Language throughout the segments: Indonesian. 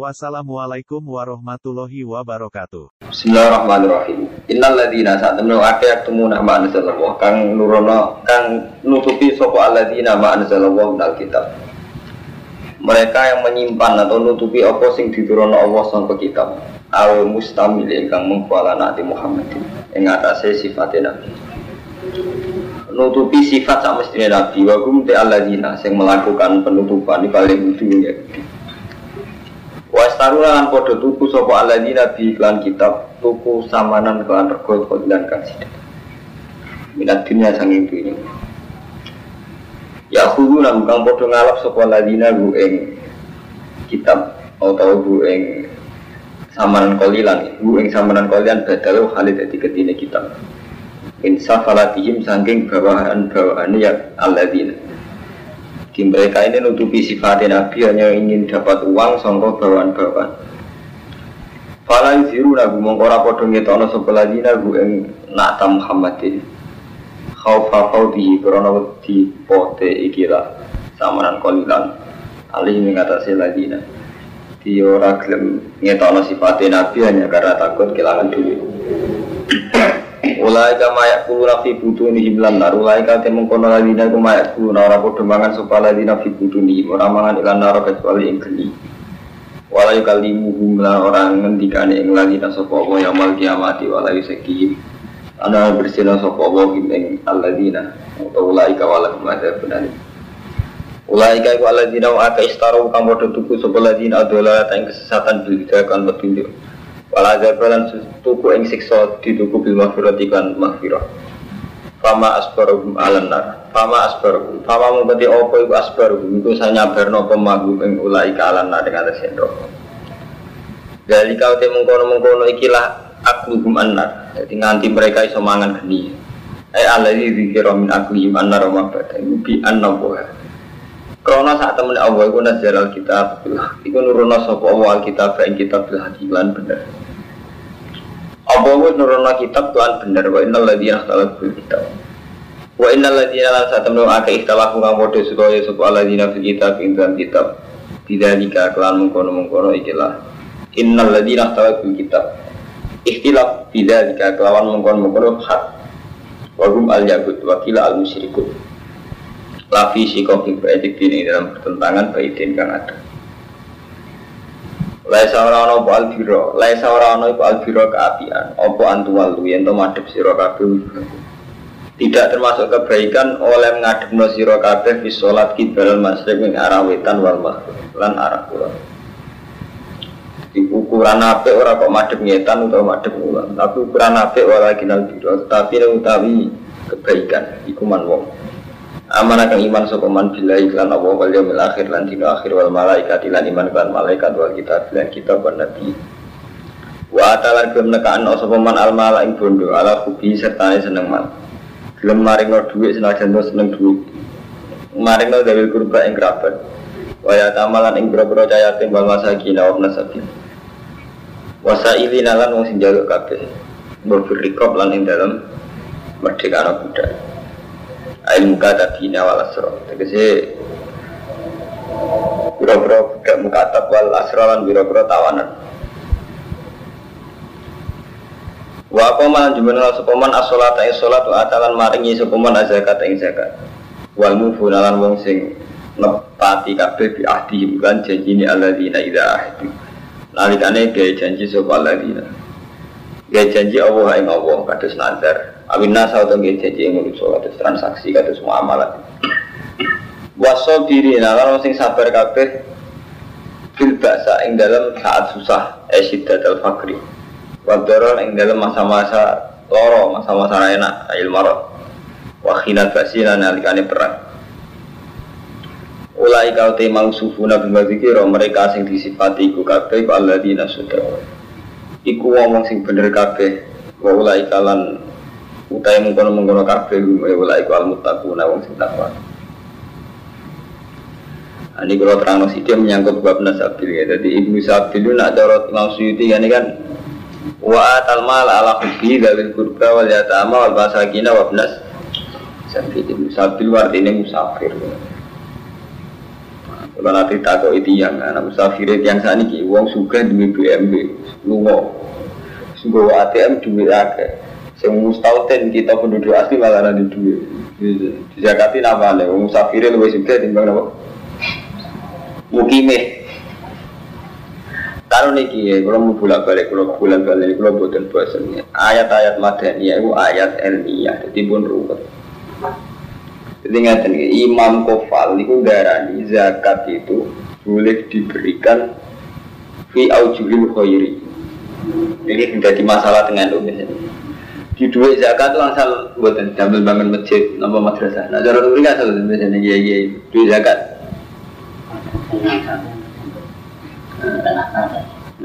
Wassalamualaikum warahmatullahi wabarakatuh. Bismillahirrahmanirrahim. Innal ladzina sa'tamnu ake yaktumuna ma anzalallah kang nurono kang nutupi sapa alladzina ma anzalallah dal kitab. Mereka yang menyimpan atau nutupi apa sing diturunno Allah sangka kitab. Al mustamil ingkang mengkuala Nabi Muhammad ing atase sifat Nabi. Nutupi sifat sak mestine Nabi wa kum te alladzina sing melakukan penutupan di paling dunia. Wastaru lan padha tuku sapa alladzina bi iklan kitab tuku samanan kelan rego fadilan kang sithik. Minat dunia sanging dunya. Ya kudu lan kang padha ngalap sapa alladzina bu ing kitab atau bu ing samanan kolilan bu ing samanan kolilan badal khalid dadi ketine kitab. Insafalatihim sangking bawahan-bawahan ya alladzina di mereka ini nutupi sifatnya Nabi hanya ingin dapat uang songko bawaan-bawaan. Fala yuziru nagu mongkora podo ngetono sebelah dina gu ing nata Muhammadin. Khaufa khawdihi korona wedi pote ikilah samaran kolilan. Alih mengatasi ladina. Di ora gelem ngetono sifatnya Nabi hanya karena takut kehilangan duit. Ulai ka mayak kulu nafi butu ni himlan nar. Ulai ka temung kono ladina ku mayak kulu na ora podo mangan sopa ladina fi butu ni Ora mangan ilan naro kecuali ing geni. Walai kalimu humla orang ngendikane ing ladina sopa Allah yamal kiamati walai seki Ana bersina sopa Allah ing aladina Atau ulai ka wala kumada benani Ulai ka iku aladina wa aka istaru kang podo tuku sopa ladina adola yang kesesatan petunjuk Wala zabalan tuku ing siksa dituku bil maghfirati kan maghfirah. Fama asbaruhum alan nar. Fama asbaruhum. Fama mengkoti opo iku asbaruhum iku sanyabarno pemagu ing ulai ka alan nar ing atas. Dari kau te mengkono-mengkono ikilah akluhum annar. Jadi nganti mereka iso mangan geni. Eh alladzi dzikra min aklihim annar wa mabada. Bi annabuha. Krono saat temen Allah iku nazar alkitab Iku nurono sapa Allah alkitab ing kitab bil bener Allah wis nurono kitab lan bener? Wa innal ladzina ikhtalafu fil kitab. Wa innal ladzina lan saat temen akeh ikhtalafu kang padha supaya sapa alladzina fil kitab ing dalam kitab. Bidzalika kelan mengkono-mengkono ikilah Innal ladzina ikhtalafu fil kitab. Ikhtilaf bidzalika kelawan mengkono-mengkono hak. Wa hum al-yahud wa kila al-musyrikun lafi sikofi baidik ini dalam pertentangan baidin kang ada Laisa ora ana apa albiro, laisa ora ana iku albiro keapian, apa antuwalu yen to madhep sira kabeh. Tidak termasuk kebaikan oleh mengadepno sira kabeh fi salat kibal masjid ing arah wetan wal maghrib lan arah kulon. Di ukuran apik ora kok madhep ngetan utawa madhep kulon, tapi ukuran apik ora kinal biro, tapi utawi kebaikan iku man wong. Amanah kang iman sapa man billahi lan Allah wal yaumil akhir lan dina akhir wal malaikat lan iman kan malaikat wal kitab lan kitab wan nabi. Wa atalan gelem nekaan sapa man al mala ing bondo ala hubi serta seneng man. Gelem maringno dhuwit senajan seneng dhuwit. Maringno dawil kurba ing kerabat. Wa ya tamalan ing boro-boro cayatin wal masakin wa nasabil. Wasailina lan wong sing njaluk kabeh. Mbok lan ing dalem merdeka budak ail muka tadi nawal asro tegese biro-biro budak mukatab wal asro lan biro-biro tawanan Wa apa man jumlah sopaman asolat ing solat wa atalan maringi sopaman azakat ing zakat. Wal mufuna lan wong sing nepati kabeh bi ahdi lan janjine alladzina idza ahdu. Nalikane gawe janji sapa alladzina. Gawe janji Allah ing Allah kados nazar. Awin nasa atau nggih janji manusa kados transaksi kados muamalah. Wasobiri nalar sing sabar kabeh fil baksa ing dalam saat susah esyiddat al fakri. Wadoro ing dalam masa-masa loro, masa-masa enak, ayil marot. Wakhinat basina nalikane perang. Ulai kau te mangsufuna bima zikiro mereka sing disifati iku kabeh ku alladzina sudah. Iku wong sing bener kabeh wa ulai kalan utai mengkono mengkono kabeh ya wala iku al muttaquna wong sing takwa nah, ini kalau terang dia menyangkut bab nasabil ya. Jadi ibnu Sabil itu nak cara Imam Suyuti kan kan wa atal mal ala hubbi dawil kurba wal yatama wal masakina wa ibnas Sabil ibnu Sabil artinya musafir. Kalau nanti takut itu yang anak musafir yang saat ini uang suka di BMW, lungo, sungguh ATM duit akeh. Yang mustahil kita penduduk asli malah ada duit. Di Jakarta nama nih, musafir lebih suka timbang apa? Mukime. Kalau niki ya, kalau mau bolak balik, kalau bulan balik, kalau buatan bahasanya ayat-ayat madani itu ayat ilmiah, jadi pun ruwet. Jadi ngeten Imam Kofal itu darani zakat itu boleh diberikan fi aujuhil khairi. Ini menjadi masalah dengan umum di duit zakat itu asal buatan jambil bangun masjid nama madrasah. Nah cara itu asal biasanya iya iya duit zakat.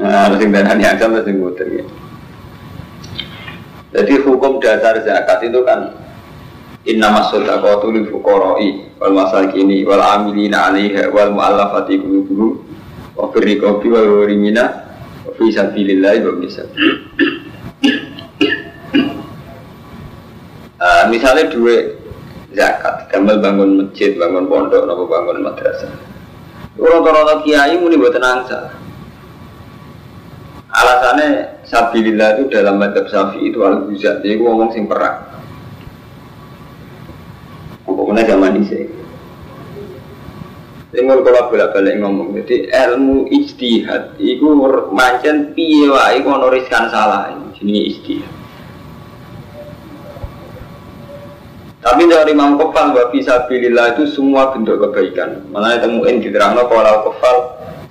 Nah, harus yang darah yang sama sing ya. Jadi hukum dasar zakat itu kan Inna masodaqatu lil fuqara'i wal masakini wal amilina 'alaiha wal mu'allafati qulubuhum wa fir riqabi wal gharimina wa fi sabilillah wa misal. Uh, misalnya dua zakat, gambar bangun masjid, bangun pondok, nopo bangun madrasah. Rata-rata kiai muni buat angsa. Alasannya sabilillah itu dalam madhab syafi'i itu al-huzat, jadi ngomong sing perang. Pokoknya zaman ini Tinggal kalau bolak-balik ngomong, jadi ilmu ijtihad itu mancen piye wae kono riskan salah, ini ijtihad. Tapi dari Imam Kofal bahwa Sabilillah itu semua bentuk kebaikan. Mana temuin di terang kalau Kofal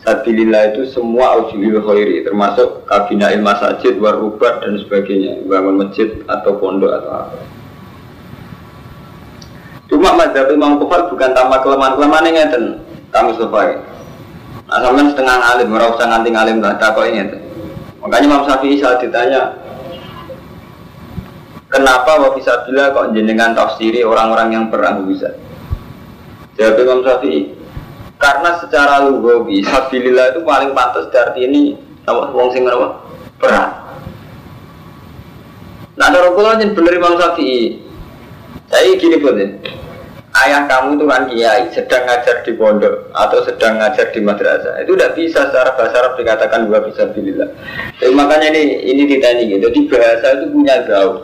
Sabilillah itu semua ujulil khairi termasuk kabina ilmu masjid, warubat dan sebagainya, bangun masjid atau pondok atau apa. Cuma mazhab Imam Kufal bukan tanpa kelemahan-kelemahan yang ngeten. Kamu sesuai. Nah, setengah alim, merasa nganti alim tak kok ini. Makanya Imam Syafi'i saat ditanya, kenapa wa bila kok jenengan tafsiri orang-orang yang perang bisa? Jawab Imam Syafi'i, karena secara lugawi sabilillah itu paling pantas dari ini apa wong sing apa? Perang. Nah, ada kula bener Imam Syafi'i. Saya gini pun ya ayah kamu itu kan kiai sedang ngajar di pondok atau sedang ngajar di madrasah itu tidak bisa secara bahasa Arab dikatakan gua bisa bilillah jadi makanya ini ini ditanya gitu jadi bahasa itu punya gaul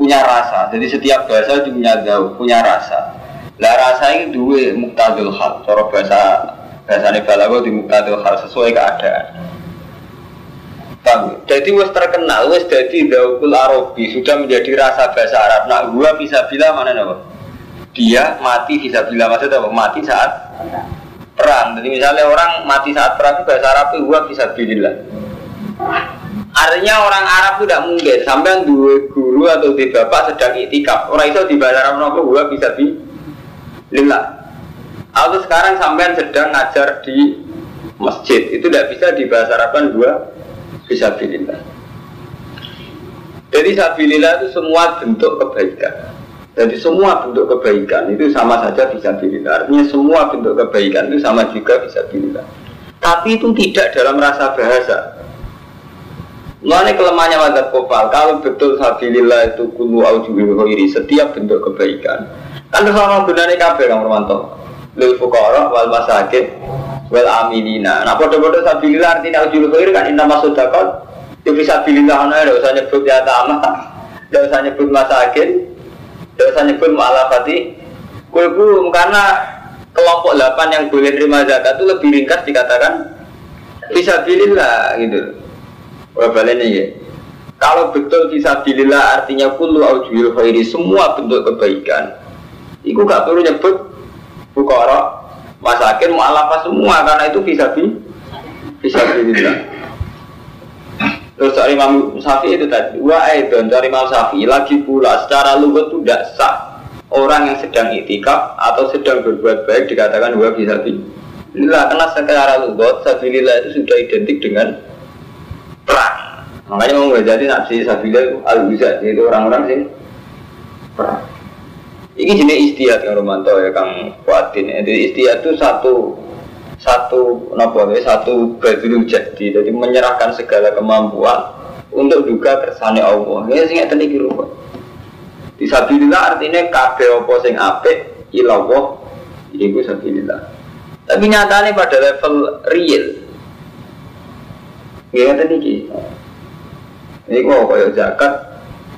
punya rasa jadi setiap bahasa itu punya gaul punya rasa lah rasa ini dua muktadul hal cara bahasa bahasa balago di muktadul hal sesuai keadaan Paham? Jadi wes terkenal, wes jadi daukul Arabi sudah menjadi rasa bahasa Arab. Nah, gua bisa bilang mana nih, dia mati bisa bila maksudnya apa? Mati saat perang. Jadi misalnya orang mati saat perang bahasa Arab itu gua bisa bila. Artinya orang Arab itu tidak mungkin sampai dua guru atau di bapak sedang itikaf. Orang itu di Arab nopo gua bisa bila. Atau sekarang sampai sedang ngajar di masjid itu tidak bisa di bahasa Arab kan gua bisa bila. Jadi sabilillah itu semua bentuk kebaikan. Jadi semua bentuk kebaikan itu sama saja bisa dilihat. Artinya semua bentuk kebaikan itu sama juga bisa dilihat. Tapi itu tidak dalam rasa bahasa. Mengenai kelemahannya madzhab kopal, kalau betul sabilillah itu kulu aujubil khairi, setiap bentuk kebaikan. Kan sama gunanya kabeh Kang Romanto. Lil fuqara wal masakin wal aminina. Nah, bodoh-bodoh sabilillah artinya aujubil khairi kan inna masudakot. Itu bisa sabilillah, nah, ada usah nyebut ya tamah, ada usah nyebut masakin, tidak usah nyebut mu'alafati kulbum karena kelompok 8 yang boleh terima zakat itu lebih ringkas dikatakan bisa bilillah gitu. Ini ya. Kalau betul bisa bilillah artinya kullu aujuhil khairi semua bentuk kebaikan. Iku gak perlu nyebut bukara, masakin, mu'alafah semua karena itu bisa bi bisa bilillah. Terus dari Imam Syafi'i itu tadi, wa aidon dari Imam Syafi'i lagi pula secara lugat itu tidak sah orang yang sedang itikaf atau sedang berbuat baik dikatakan dua bisa bi. Inilah karena secara lugat sabilillah itu sudah identik dengan perang. Makanya mau jadi nafsi sabilillah itu al bisa itu orang-orang sih perang. Ini jenis istiadat yang Romanto ya Kang Fuadin. Jadi istiadat itu satu satu nopo ya satu badrul jadi jadi menyerahkan segala kemampuan untuk juga kersane Allah. Ini sing ngeten iki rupa. Disabilillah artinya kabeh apa sing apik ilawah iku sabilillah. Tapi nyatanya pada level real. Nggih ngeten. Ini kok kaya zakat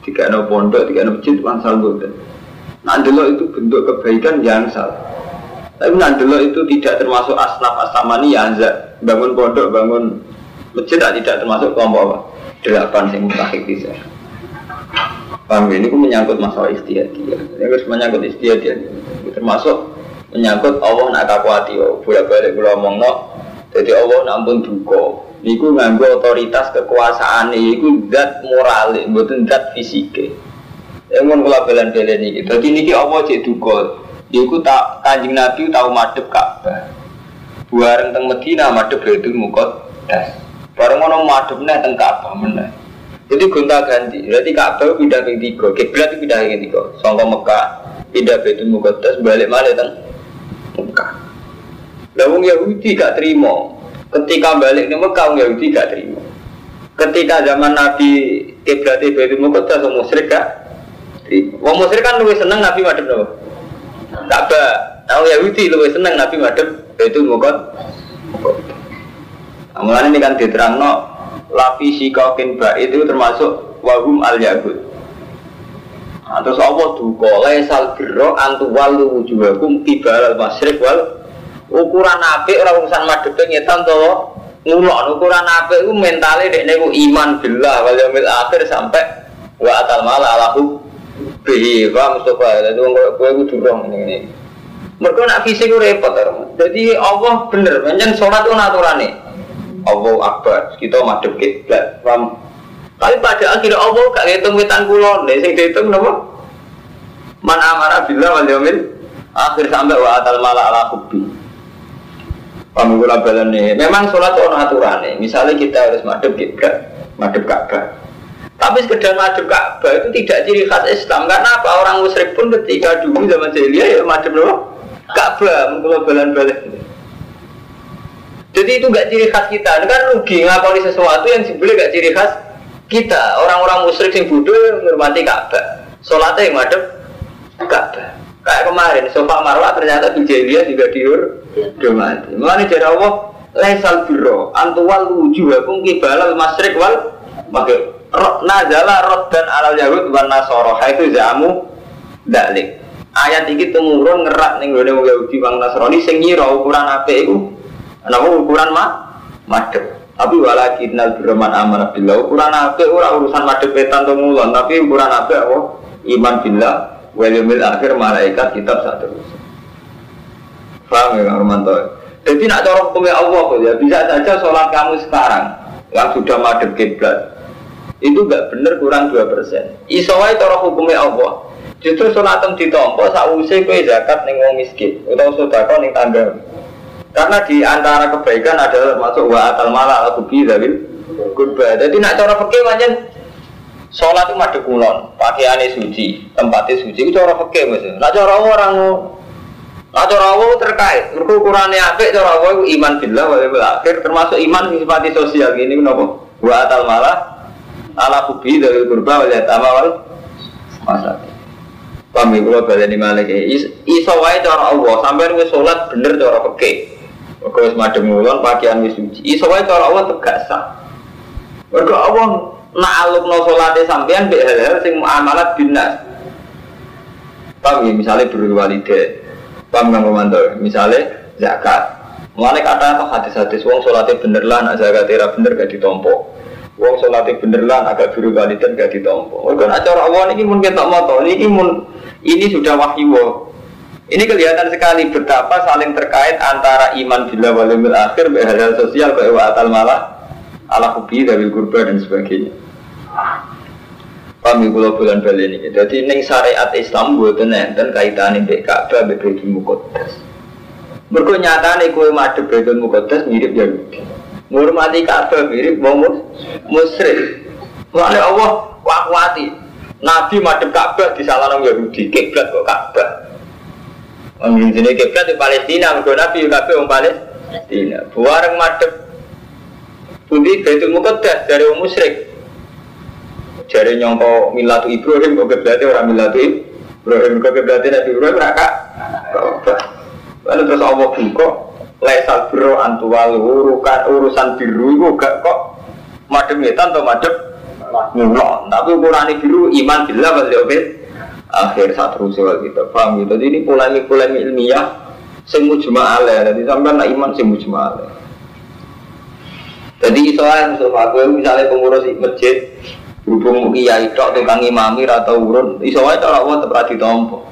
tiga no pondok, tiga no masjid, wansal boten. Nah, itu bentuk kebaikan yang salah. Tapi nandelo itu tidak termasuk asnaf astamani ya bangun pondok, bangun masjid tidak termasuk kelompok apa? Delapan sing mutakhik bisa. Paham ya? ini pun menyangkut masalah istiadat dia. Ini harus menyangkut istiadat dia. Termasuk menyangkut Allah nak kakuati. Bolak balik kalau ngomong no. Jadi Allah nampun duka. Niku nganggo otoritas kekuasaan niku zat moral, bukan zat fisik. Yang mau kula belen-belen ini. Jadi niki Allah cek duka. Iku tak kanjeng Nabi tahu madep Ka'bah. Buareng teng Medina madep Baitul Muqaddas. Bareng ngono madepnya teng Ka'bah meneh. Jadi gonta ganti. Berarti Ka'bah pindah ke tiga. Kiblat pindah ke tiga. Sangka Mekah pindah Baitul Muqaddas balik mana teng Mekah. Lah Yahudi gak terima. Ketika balik ke Mekah wong Yahudi gak terima. Ketika zaman Nabi kiblat Baitul Muqaddas wong musyrik gak terima. Wong musyrik kan lebih seneng Nabi madep napa? Ka'bah. Nah, Yahudi lebih seneng Nabi madep itu mukot. Nah, ini kan diterang no lapi sikokin ba itu termasuk wahum al yahud. Nah, terus Allah duka laisal birro antu walu wujuhakum kibal al masyrik wal ukuran apik ora urusan madhep ngetan to ngulon ukuran apik iku mentale dekne ku iman billah wal yaumil akhir sampai wa atal mala alahu Bi, Pak Mustafa, jadi wong kowe kudu dong ini ini. Mereka nak fisik repot Jadi Allah bener, menyen sholat itu nih. Allah akbar, kita madep kiblat. Paham? Tapi pada akhirnya Allah gak ngitung wetan kulon, deh, sing dihitung napa? Man amara billah wal yaumil akhir sampai wa atal mala ala hubbi. Paham kula balane. Memang sholat itu aturan Misalnya kita harus madep kiblat, madep Ka'bah. Tapi sekedar madep Ka'bah itu tidak ciri khas Islam. Karena apa? Orang musyrik pun ketika dulu zaman jahiliyah ya madep loh Ka'bah, mengkulo balan-balik. Jadi itu gak ciri khas kita. Ini kan rugi ngakoni sesuatu yang sebenarnya gak ciri khas kita. Orang-orang musyrik yang bodoh menghormati Ka'bah. Sholatnya yang madep Ka'bah. Kayak kemarin, sofa marwah ternyata di jahiliyah juga diur, dihormati. Mulanya dari Allah, laisal biro, antuwal wujuhakum kibalal masrik wal maghrib. Nazala dan alal yahud wan nasara. Itu jamu dalik ayat ini temurun ngerak gone wong Yahudi wong Nasrani sing ngira ukuran apik iku napa ukuran mah madhep. Tapi walakin nal birman amanah billah ukuran apik ora urusan madhep petan to mulon tapi ukuran apa? Iman billah wal yaumil akhir malaikat kitab satu paham ya Romanto jadi nak cara hukumnya Allah ya bisa saja sholat kamu sekarang yang sudah madhep kiblat itu gak bener kurang 2 persen. Isowai cara hukumnya Allah. Justru sholat ditompo sausai kue zakat wong miskin atau sedekah ning tangga. Karena di antara kebaikan adalah masuk wa atal mala al kubi dari kurba. Jadi nak cara fikih macam sholat itu madu kulon, pakaiannya suci, tempatnya suci. Itu cara fikih mas. Nak cara orang Nah, cara Allah terkait, mereka ukurannya apik, cara Allah iman billah wal akhir, termasuk iman sifat sosial ini kenapa? Wa atal malah ala kubi dari kurba wal yatama wal masa Paham ya, kalau di mana ya. Iso cara Allah, sampai wis sholat bener cara peke. Mergo wis madhep ngulon pakaian wis suci. Iso cara Allah tegak sah. Mergo Allah nak alukno salate sampean mbek hal-hal sing muamalat binas. Paham ya, misalnya berwalide. Paham nggak Romanto? Misalnya zakat. Mulane kata hadis-hadis wong sholatnya bener lah, nak zakatnya bener gak ditompo. Wong sholatnya bener lah, agak biru walidan gak ditompo. Mereka nak cara Allah ini mungkin tak moto, ini mun ini sudah wahyu. Ini kelihatan sekali betapa saling terkait antara iman bila walimil akhir, hal sosial, kayak atal malah, ala kubi, dari kurba dan sebagainya. Kami pulau bulan bali ini. Jadi neng syariat Islam buatan enten kaitan ini Ka'bah bebetul mukodas. Mereka nyata nih kue madep bebetul mukodas mirip Yahudi. Menghormati Ka'bah mirip wong musyrik. Mulane Allah wakwati. Nabi madep Ka'bah di salah Yahudi, kiblat kok Ka'bah. Wong sini kiblat di Palestina, mergo Nabi Ka'bah wong Palestina. Buareng madep Budi Baitul Muqaddas dari wong musyrik. Jare nyongko milatu Ibrahim kok kiblatnya orang milatu Ibrahim? Kok kiblatnya Nabi Ibrahim? Raka. Lalu terus Allah buka Laisal biro antuwal urukan urusan biru itu gak kok madem ngetan atau madem ngulon tapi ukuran biru iman bila balik oke akhir satu rusul kita paham gitu? Jadi ini polemik ilmiah semu cuma ale jadi sampai nak iman semu cuma ale jadi soalnya misalnya aku misalnya pengurus masjid berhubung kiai tok tukang imami atau urun iso wae cara Allah tetep ditompo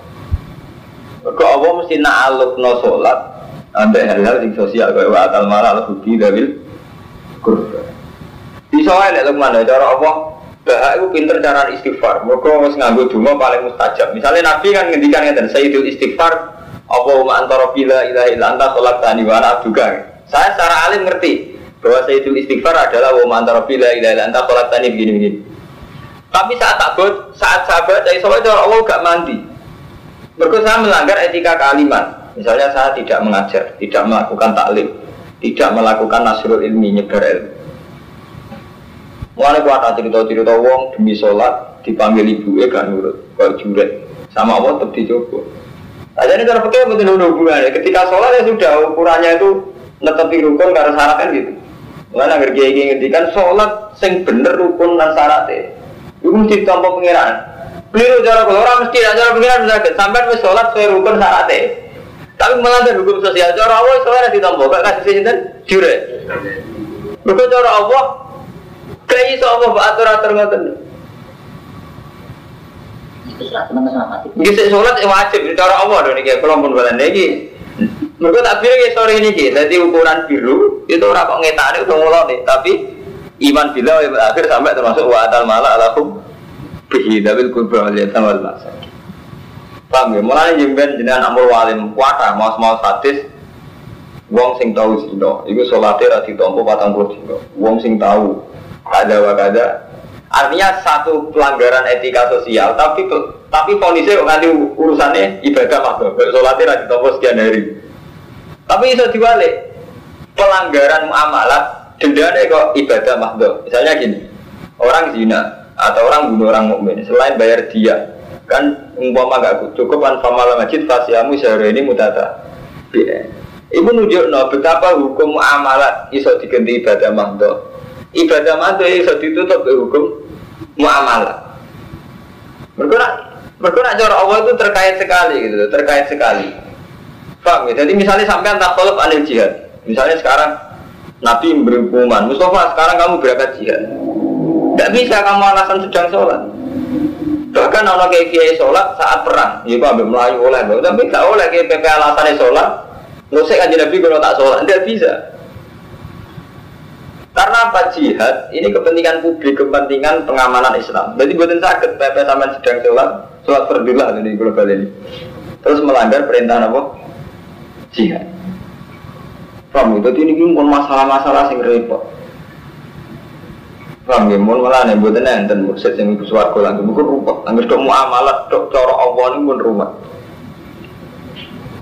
Kok Allah mesti nak aluk no sholat ada hal-hal yang sosial kayak wa atal malah budi dabil kurba. Wae lek mana cara apa? Bahak itu pinter cara istighfar. Mereka harus nganggo donga paling mustajab. Misalnya Nabi kan ngendikan ngeten, Sayyidul istighfar Allahumma antara bila ilaha illa anta tani abduka. Saya secara alim ngerti bahwa Sayyidul istighfar adalah wa antara bila ilaha illa anta tani begini-begini. Tapi saat takut, saat sahabat, saya soalnya Allah gak mandi. Mereka saya melanggar etika kealiman. Misalnya saya tidak mengajar, tidak melakukan taklim, tidak melakukan nasrul ilmi nyebar ilmu. Mulai kuat cerita-cerita wong demi sholat dipanggil ibu eh kan nurut, kalau juret sama Allah tetap dicoba. Aja ini cara pakai betul hubungannya. Ketika sholat ya sudah ukurannya itu netepi rukun karena syarat kan gitu. Agar kiai kiai ngendikan sholat sing bener rukun dan syaratnya. Itu mesti tanpa pengiraan. Keliru cara orang mesti cara pengiraan bisa sampai sholat sesuai rukun syaratnya. Tapi melanggar hukum sosial. Cara Allah soalnya ditompo, gak kasih sinten jure. Mereka cara Allah kayak iso Allah mbak atur atur ngoten. Gisi sholat wajib cara Allah dong nih kalau pun balen lagi. Mereka tak bilang ya sore ini sih. Jadi ukuran biru itu orang kok ngetane udah mulai nih. Tapi iman bila akhir sampai termasuk wa atal mala alakum bihi dabil kubra lihat wal. Paham ya? Mulai jemben jenengan amur walim kuata mau mau sadis wong sing tahu zina iku salate ra ditampa 40 dina. Wong sing tahu ada wakada artinya satu pelanggaran etika sosial tapi tapi kok nanti urusannya ibadah makdo sholatnya ra ditampa sekian hari. Tapi bisa diwalik. Pelanggaran muamalat dendanya kok ibadah makdo misalnya gini orang zina atau orang bunuh orang mukmin selain bayar dia kan umpama gak cukup kan famala masjid fasiamu sehari ini mutata. Ibu nunjuk no betapa hukum muamalat iso diganti ibadah mahdo ibadah mahdo iso ditutup ke hukum muamalat bergerak bergerak cara Allah itu terkait sekali gitu terkait sekali. Paham ya? Jadi misalnya sampai tak tolong anil jihad. Misalnya sekarang Nabi memberi hukuman Mustafa sekarang kamu berangkat jihad. Tidak bisa kamu alasan sedang sholat. Bahkan kalau kayak kiai sholat saat perang, ya ambil melayu oleh, tapi tak oleh kayak PP alasannya sholat. Nusik aja nabi kalau tak sholat, tidak bisa. Karena apa jihad? Ini kepentingan publik, kepentingan pengamanan Islam. Jadi buatin sakit, PP sama sedang sholat, sholat perdilah di global ini. Terus melanggar perintah apa? Jihad. Paham? Jadi ini pun masalah-masalah sing repot. Paham ya, mau malah nih buat enten mursid yang ibu suwargo lagi bukan rumput. Angger dok muamalat dok coro Allah ini pun rumah.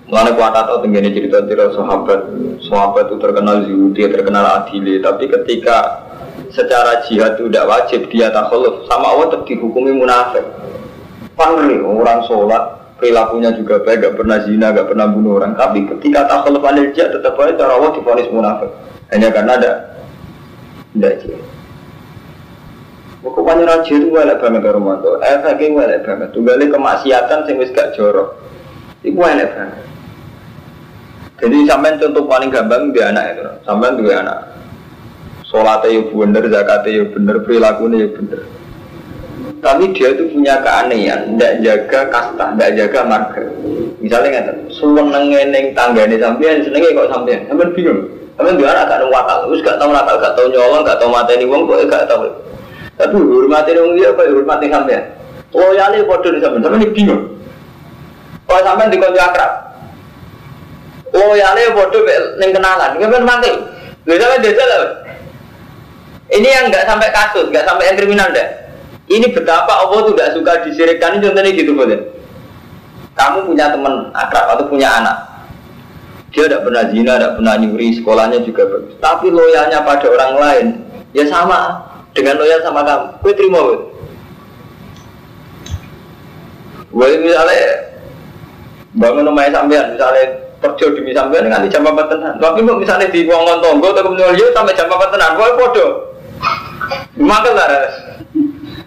Mulanya kuat atau tenggine cerita-cerita sahabat, sahabat itu terkenal zuhud, dia terkenal adil, tapi ketika secara jihad itu tidak wajib dia takholuf sama Allah tetap dihukumi munafik. Panggil orang sholat perilakunya juga baik, gak pernah zina, gak pernah bunuh orang. Tapi ketika takholuf anil jihad tetap aja cara Allah difonis munafik. Hanya karena ada tidak jihad. Pokoknya raja itu elek banget karo mantu. Efeknya elek banget. Tunggalnya kemaksiatan sing gak jorok. Iku elek banget. Jadi sampean contoh paling gampang dia anak itu. Sampean dua anak. Sholatnya ya bener, zakatnya ya bener, perilakunya ya bener. Tapi dia itu punya keanehan, tidak jaga kasta, tidak jaga marga. Misalnya nggak nengeneng tangga ini sampean, senengnya kok sampean, sampean bingung. Sampean dua anak gak nuwatal, terus gak tau natal, gak tau nyolong, gak tau mateni wong, kok gak tau. Tapi hormati dong dia apa hormati sampean. Loyalnya di sampean, sampean bingung. Kalau sampean di konco akrab, loyalnya bodoh neng kenalan, nggak mati. Lu sampean desa lah. Ini yang nggak sampai kasus, nggak sampai yang kriminal deh. Ini betapa Allah tuh tidak suka disirikkan. Ini contohnya gitu boleh. Kamu punya teman akrab atau punya anak. Dia tidak pernah zina, tidak pernah nyuri, sekolahnya juga bagus. Tapi loyalnya pada orang lain, ya sama dengan loyal sama kamu. Gue terima gue. Gue misalnya bangun rumahnya sampean, misalnya kerja di sampean dengan jam apa tenan. Tapi mau misalnya di ruangan tonggo atau kemudian dia sampai jam apa tenan, gue bodoh. Makan lah,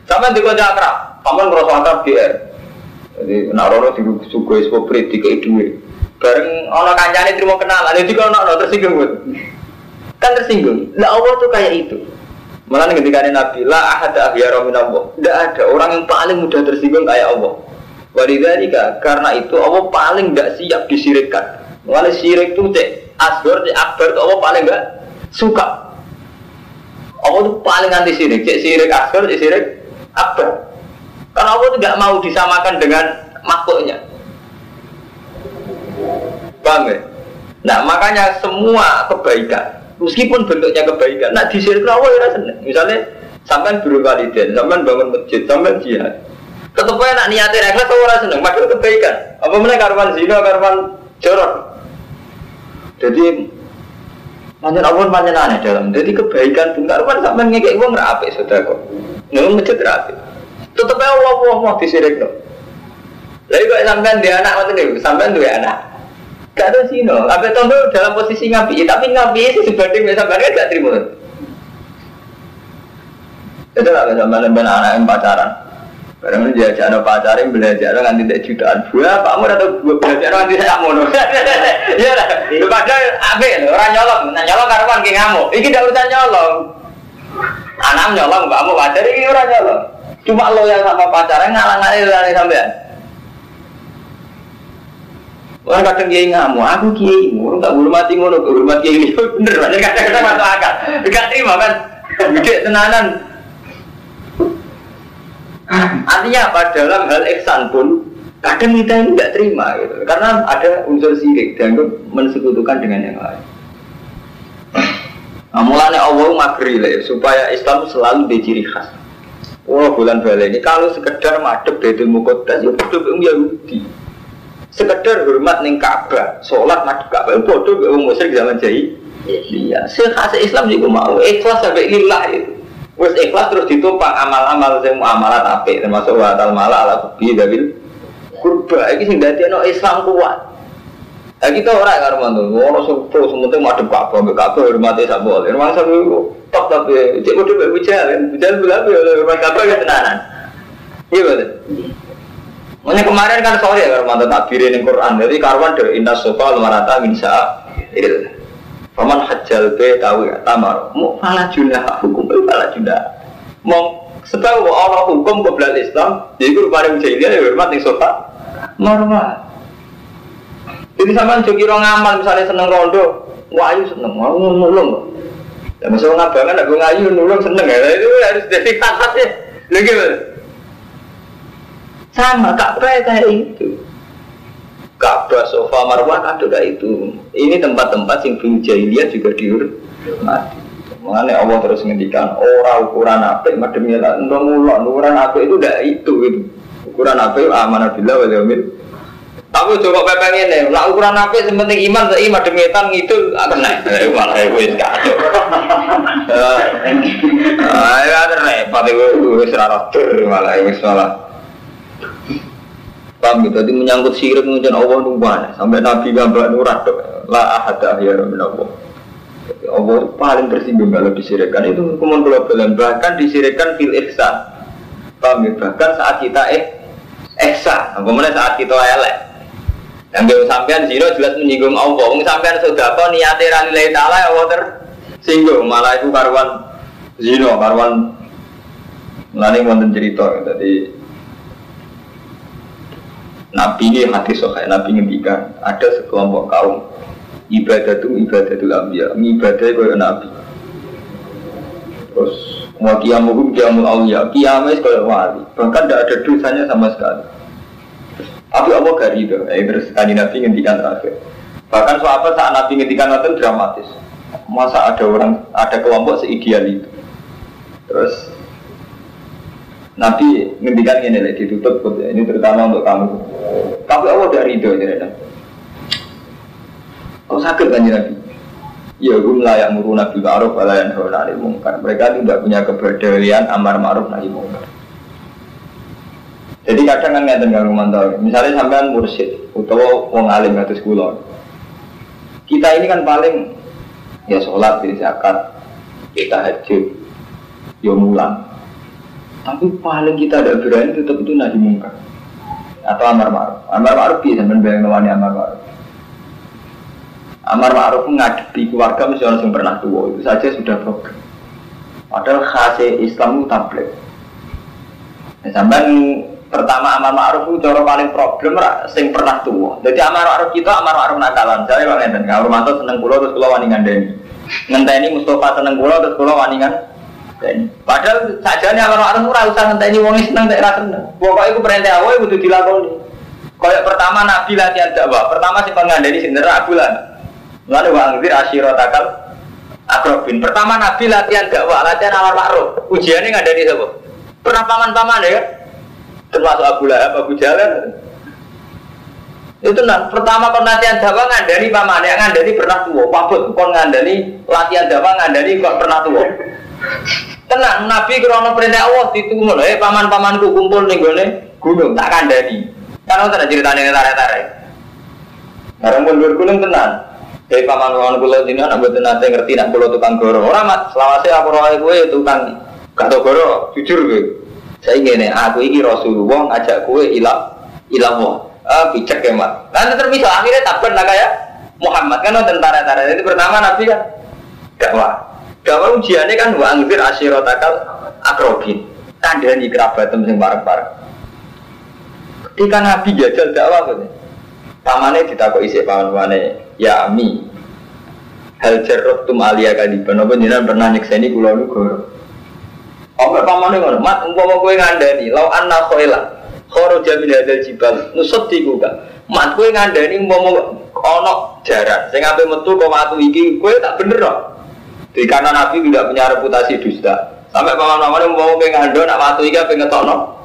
sampai di kota akrab, paman merasa akrab GR. Jadi rono di suku espo prit di duit. Bareng ono kancane terima kenalan, jadi kalau ono tersinggung. Kan tersinggung. Lah Allah tuh kayak itu. Malah ketika Nabi lah ada ahyara minallah. Tidak ada orang yang paling mudah tersinggung kayak Allah. Walidzalika karena itu Allah paling tidak siap disirikkan. Malah sirik tuh cek asgor cek akbar tuh Allah paling nggak suka. Allah tuh paling anti sirik, cek sirik asgor cek sirik akbar. Karena Allah tidak mau disamakan dengan makhluknya. Paham ya? Nah makanya semua kebaikan, meskipun bentuknya kebaikan, nah disirik Allah ya seneng. Misalnya sampai buru waliden, sampai bangun masjid, sampai jihad. Tetap aja nak niatin ikhlas orang seneng, padahal kebaikan. Apa mana karwan zina, karwan jorok. Jadi Manjan Allah manjan aneh dalam. Jadi kebaikan pun karwan sampai ngekek uang rapi sudah kok. Nunggu masjid rapi. Tetap aja Allah Allah mau disirik loh. Lalu kok sampai dia anak macam itu, sampai dua anak. Gak ada sino. Apa tondo dalam posisi ngapi, tapi ngapi sih sebanding misalnya kan gak terima. Itu lah sama dengan anak yang pacaran. Barang dia ajak anak pacaran belajar kan tidak jutaan. Gua kamu atau gua belajar kan tidak mono. Iya lah. Padahal abe orang nyolong, nah nyolong karuan ki ngamuk. Iki tidak urusan nyolong. Anak nyolong, kamu pacar ini orang nyolong. Cuma lo yang sama pacaran ngalang-ngalang sampean. Orang kadang kiai ngamuk, aku kiai, orang tak hormati ngono, hormat kiai ini bener, kadang-kadang masuk akal, gak terima kan, gede tenanan. Artinya apa dalam hal ihsan pun kadang kita ini tidak terima gitu, karena ada unsur sirik dan mensekutukan dengan yang lain. Nah, mulanya Allah magri lah, supaya Islam selalu diciri khas. Oh bulan balik ini kalau sekedar madep dari mukodas ya bodoh Yahudi sekedar hormat neng Ka'bah, sholat madhep Ka'bah bodoh be wong musyrik zaman jahil. Iya, sekhas Islam juga mau ikhlas sampai lillah itu. Wes ikhlas terus ditopang amal-amal sing muamalat apik termasuk wa tal mala ala bi dabil kurba iki sing dadekno Islam kuat. Lah kita ora karo mantu, ora sepo sementing madhep Ka'bah, mbek Ka'bah hormati sak boleh. Rumah sak top tapi cek kudu mbek bujal, bujal belabe oleh hormat Ka'bah ya tenanan. Iya betul. Makanya kemarin kan sorry ya kalau mantan takbir ini Quran. Jadi karwan dari indah sofa lumarata minsa il. Paman hajjal be tahu ya tamar. Mau fala junah hukum be fala junah. Mau sebab Allah hukum kebelal Islam. Jadi guru pada jahiliyah ya hormat nih sofa. Normal. Jadi sama joki orang amal misalnya seneng rondo, wayu seneng, mau nulung. Ya masuk ngabangan aku ngayu nulung seneng ya. Itu harus jadi kakak ya. Lagi sama Ka'bah kayak itu. Ka'bah, sofa, marwah ada itu. Ini tempat-tempat yang bin jahiliyah juga dihormati. Mengenai Allah terus ngendikan orang ukuran apa mademnya lah mulak ukuran apa itu tidak itu itu ukuran apa itu amanah bila wal yaumil tapi coba pepeng ini lah ukuran apa yang penting iman tapi ngidul akan naik malah itu kacau. Ah ya ada repot itu wis ora malah wis malah Paham gitu, jadi menyangkut sirik mengucapkan Allah numpah sampai Nabi gambar nurah dok, la ahad ya min Allah. Allah paling tersinggung kalau disirikkan itu kemudian global bahkan disirikkan fil ihsan. Paham ya? Bahkan saat kita eh ihsan, kemudian saat kita elek. Yang gue sampean zino jelas menyinggung Allah. Wong sampean sudah kok niate ra lillahi taala ya Allah tersinggung. Malah itu karuan zino, karuan Mulane wonten cerita jadi Nabi ini hati sokai, Nabi ngendikan ada sekelompok kaum ibadah itu ibadah itu ambiya, ibadah itu Nabi. Terus mau kiamuhum kiamul awliya, kiamnya sekolah wali, bahkan tidak ada dosanya sama sekali. Tapi Allah gak itu, eh, terus tadi Nabi ngendikan terakhir. Bahkan sahabat saat Nabi ngendikan itu dramatis. Masa ada orang, ada kelompok seideal itu. Terus Nabi ngendikan ini lagi ditutup ini terutama untuk kamu. Tapi Allah dari itu ya Kok sakit kan Nabi? Ya gue layak muru nabi ma'ruf wa yang hauna mungkar. Mereka tidak punya kepedulian amar ma'ruf nahi mungkar. Jadi kadang kan ngeten kang mantau. Misalnya sampean mursyid utawa wong alim kados kula. Kita ini kan paling ya sholat, ya zakat, kita haji, ya mulang. Tapi paling kita ada berani tetap itu nahi mungkar atau amar ma'ruf. Amar ma'ruf bisa sampean bayang amar ma'ruf. Amar ma'ruf ngadepi keluarga mesti orang yang pernah tua itu saja sudah problem. Padahal khasnya Islam itu tablet. Ya, sampai pertama amar ma'ruf itu cara paling problem sing pernah tua. Jadi amar ma'ruf kita amar ma'ruf nakalan. Saya kalau ngeten, kalau Romanto seneng pulau terus pulau waningan deni. Ngenteni Mustafa seneng pulau terus pulau deni. Padahal saja nih amar ma'ruf ora usah ngenteni wong seneng tak ra seneng. Pokoke iku perintah awake kudu dilakoni. Kayak pertama Nabi latihan dakwah, pertama sing ngandani sing nerak bulan. Lalu wangzir takal akrobin. Pertama Nabi latihan dakwah, latihan amar ma'ruf. Ujiannya nggak dari siapa? Pernah paman-paman ya? Termasuk Abu Lahab, Abu Jalal. Itu nah, pertama kon latihan dakwah ngandani paman ya ngandani pernah tua. Pabut kon ngandani latihan dakwah ngandani kok pernah tua. Tenang, Nabi krono perintah Allah ditunggu eh paman-pamanku kumpul nih gue gunung tak kandani. Karena tidak ceritanya tarik-tarik. Karena pun gunung tenang. Hei paman paman kulo dina nak buat nanti ngerti nak kulo tukang goro. Orang mat selawase aku roh gue tukang kado goro. Jujur gue. Saya ingin aku ini Rasulullah ngajak gue ilah ilah wah. Ah picek ya mat. Nanti termisal akhirnya takbir lah kayak Muhammad kan tentara-tentara. Jadi pertama Nabi kan dakwah. Dakwah ujiannya kan wa angfir asyirotakal akrobin. Kandani kerabatem sing bareng-bareng. Ketika Nabi jajal dakwah gitu. Pamane ditakok isi paman pamane ya ami. Hal jarrot tum alia kaliban apa jenengan pernah nyekseni kula goro. Apa pamane ngono, mat umpama kowe ngandani lau anna khaila kharaja min hadzal jibal nusaddiqu ka. Mat kowe ngandani umpama ana jaran sing ape metu kok watu iki kowe tak bener kok. Di karena Nabi tidak punya reputasi dusta. Sampai paman-paman mau kowe ngandon nak watu iki ape ngetokno.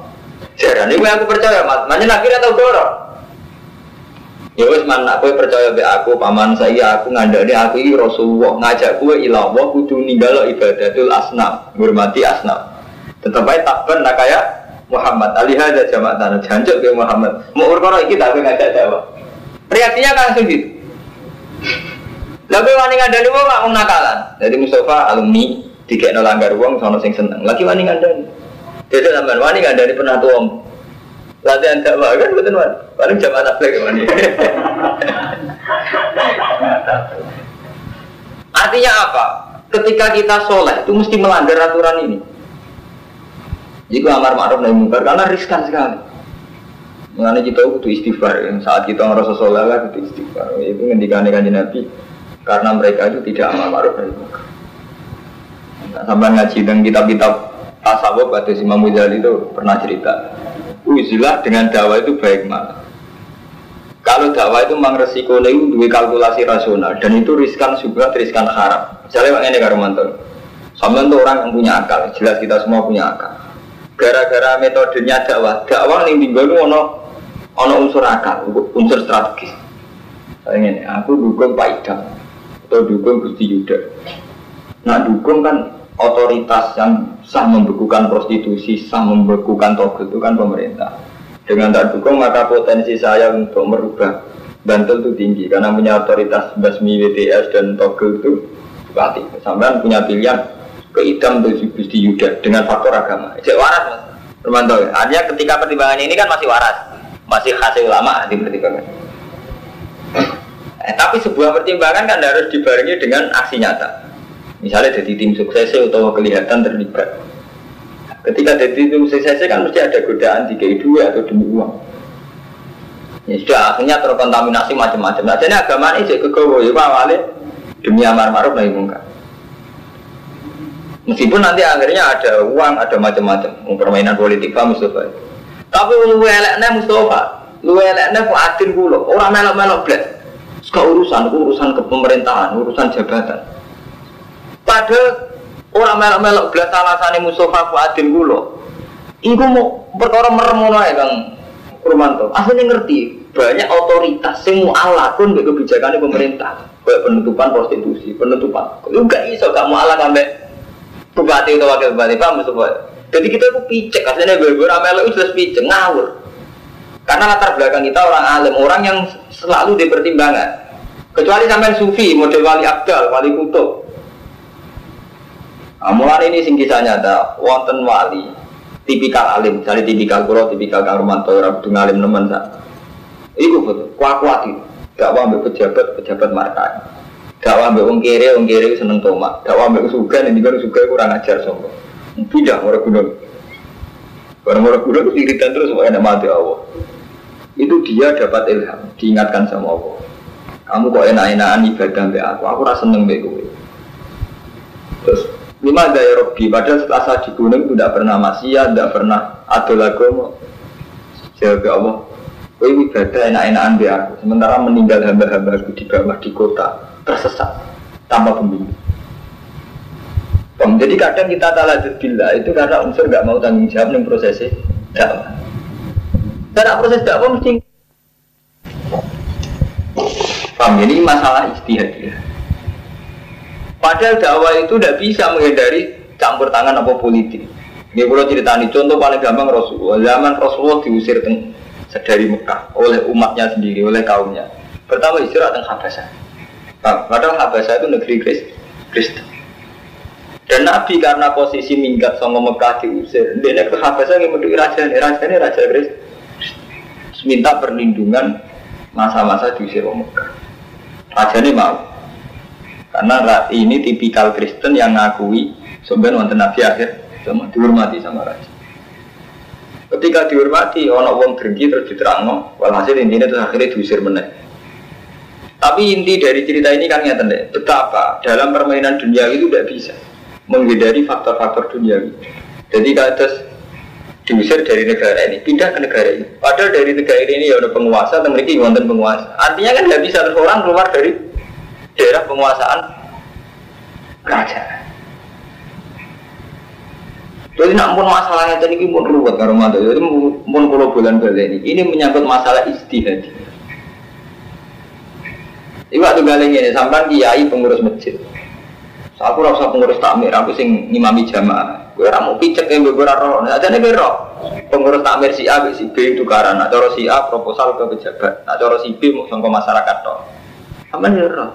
Jaran ini aku percaya, Mat. Makanya Nabi ora tau goro. Ya wis man aku percaya be aku paman saya aku ngandani aku ini Rasulullah ngajak gue ilah Allah kudu ninggalo ibadatul asnam menghormati asnam. Tetap aja takben nak kayak Muhammad Ali aja jamak tanah jancuk ke Muhammad. Mau urkono iki tak ngajak jawab. Reaksinya langsung gitu. Lalu wani ngandani wong gak mau nakalan. Jadi Mustafa alumni tiga langgar uang sono sing seneng. Lagi wani ngandani. Jadi sampean wani ngandani pernah tuh latihan dakwah kan betul kan paling jam anak lagi mana artinya apa? Ketika kita sholat itu mesti melanggar aturan ini. Jika amar ma'ruf nahi mungkar karena riskan sekali. Mengenai kita butuh istighfar saat kita ngerasa sholat lah butuh istighfar. Itu ngendikan kanji nabi karena mereka itu tidak amar ma'ruf nahi mungkar nah, sampai ngaji dan kitab-kitab tasawuf kata Imam itu pernah cerita uzilah dengan dakwah itu baik mana kalau dakwah itu memang resiko itu dua kalkulasi rasional dan itu riskan juga riskan haram. Misalnya ini karumanto sama itu orang yang punya akal jelas kita semua punya akal. Gara-gara metodenya dakwah dakwah yang tinggal itu ono ono unsur akal unsur strategis. Saya ini aku dukung Pak Idam atau dukung Gusti Yuda nah dukung kan otoritas yang sah membekukan prostitusi, sah membekukan togel itu kan pemerintah. Dengan tak dukung maka potensi saya untuk merubah Bantul itu tinggi karena punya otoritas basmi WTS dan togel itu pasti. Sampai punya pilihan ke hitam di Yuda dengan faktor agama. Cek waras mas, Romanto. Artinya ketika pertimbangannya ini kan masih waras, masih hasil ulama di pertimbangan. Eh, tapi sebuah pertimbangan kan harus dibarengi dengan aksi nyata. Misalnya jadi tim sukses atau kelihatan terlibat. Ketika jadi tim sukses kan mesti ada godaan tiga dua atau demi uang. Ya sudah akhirnya terkontaminasi macam-macam. Nah jadi agama ini jadi kegawa ya awalnya demi amar ma'ruf nahi mungkar. Meskipun nanti akhirnya ada uang, ada macam-macam, permainan politik pak Mustafa. Tapi lu eleknya Mustafa, lu eleknya kok adin kulo, orang melok-melok blek. Sekarang urusan, urusan kepemerintahan, urusan jabatan. Padahal orang melok-melok belas alasannya Mustafa Fuadin kulo. Iku mau perkara merem ngono ae Kang Kurmanto. Asline ngerti banyak otoritas sing mu'alakun mbek kebijakan pemerintah. Kayak penutupan prostitusi, penutupan. Lu gak iso gak mu'alak ambek bupati atau wakil bupati paham semua. Jadi kita itu picek, aslinya gue ramelo itu jelas picek, ngawur. Karena latar belakang kita orang alim, orang yang selalu dipertimbangkan. Kecuali sampai sufi, model wali abdal, wali kutub. Nah, mulai ini sing kisah nyata, wonten wali, tipikal alim, misalnya tipikal kulo, tipikal kang romanto, orang ngalim nemen sak. Iku betul, kuat kuat itu. Gak wambil pejabat, pejabat markai. Gak wambil wong kere, wong seneng tomat. Gak wambil suga, ini kan suga kurang ajar sombong. Tidak, orang gunung. Orang orang gunung iritan terus, enak mati Allah. Itu dia dapat ilham, diingatkan sama Allah. Kamu kok enak-enakan ibadah mbak aku, aku rasa seneng gue. Terus lima daya Robi, padahal setelah saya gunung tidak pernah maksiat, tidak pernah ada lagu Jaga Allah, Kowe ibadah enak-enakan di aku. Sementara meninggal hamba-hamba aku di bawah di kota tersesat tanpa pembimbing. Jadi kadang kita talajud bila itu karena unsur nggak mau tanggung jawab nih prosesnya dakwah. Karena proses dakwah mesti Paham ini masalah istihad ya. Padahal dakwah itu tidak bisa menghindari campur tangan apa politik. Ini kalau ceritani contoh paling gampang Rasulullah. Zaman Rasulullah diusir teng dari Mekah oleh umatnya sendiri, oleh kaumnya. Pertama istirahat teng Habasah. Padahal Habasah itu negeri Kristen. Dan Nabi karena posisi minggat sama Mekah diusir, dia ke Habasah yang menduduki raja ini, raja ini raja Kristen. Minta perlindungan masa-masa diusir orang Mekah. Raja ini mau. Karena ini tipikal Kristen yang ngakui sebenarnya wonten Nabi akhir sama dihormati sama raja. Ketika dihormati, ono wong drengki terus diterangno, walhasil intinya terus akhirnya diusir meneh. Tapi inti dari cerita ini kan nyata deh, betapa dalam permainan dunia itu tidak bisa menghindari faktor-faktor dunia. Jadi terus diusir dari negara ini, pindah ke negara ini. Padahal dari negara ini ya ada penguasa, dan mereka wonten penguasa. Artinya kan tidak bisa orang keluar dari daerah penguasaan kerajaan. Jadi nak pun masalahnya tadi ini pun ruwet karo mantu. Jadi pun kalau bulan balik ini, ini menyangkut masalah istihad. Ini waktu galeng ini sampai kiai pengurus masjid. Aku rasa pengurus takmir, aku sing ngimami jamaah. Gue ramu picek yang beberapa roh. Nah, jadi roh. Pengurus takmir si A, si B itu karena. Nah, si A proposal ke pejabat. Nah, coro si B mau ke masyarakat toh. Sama nih roh.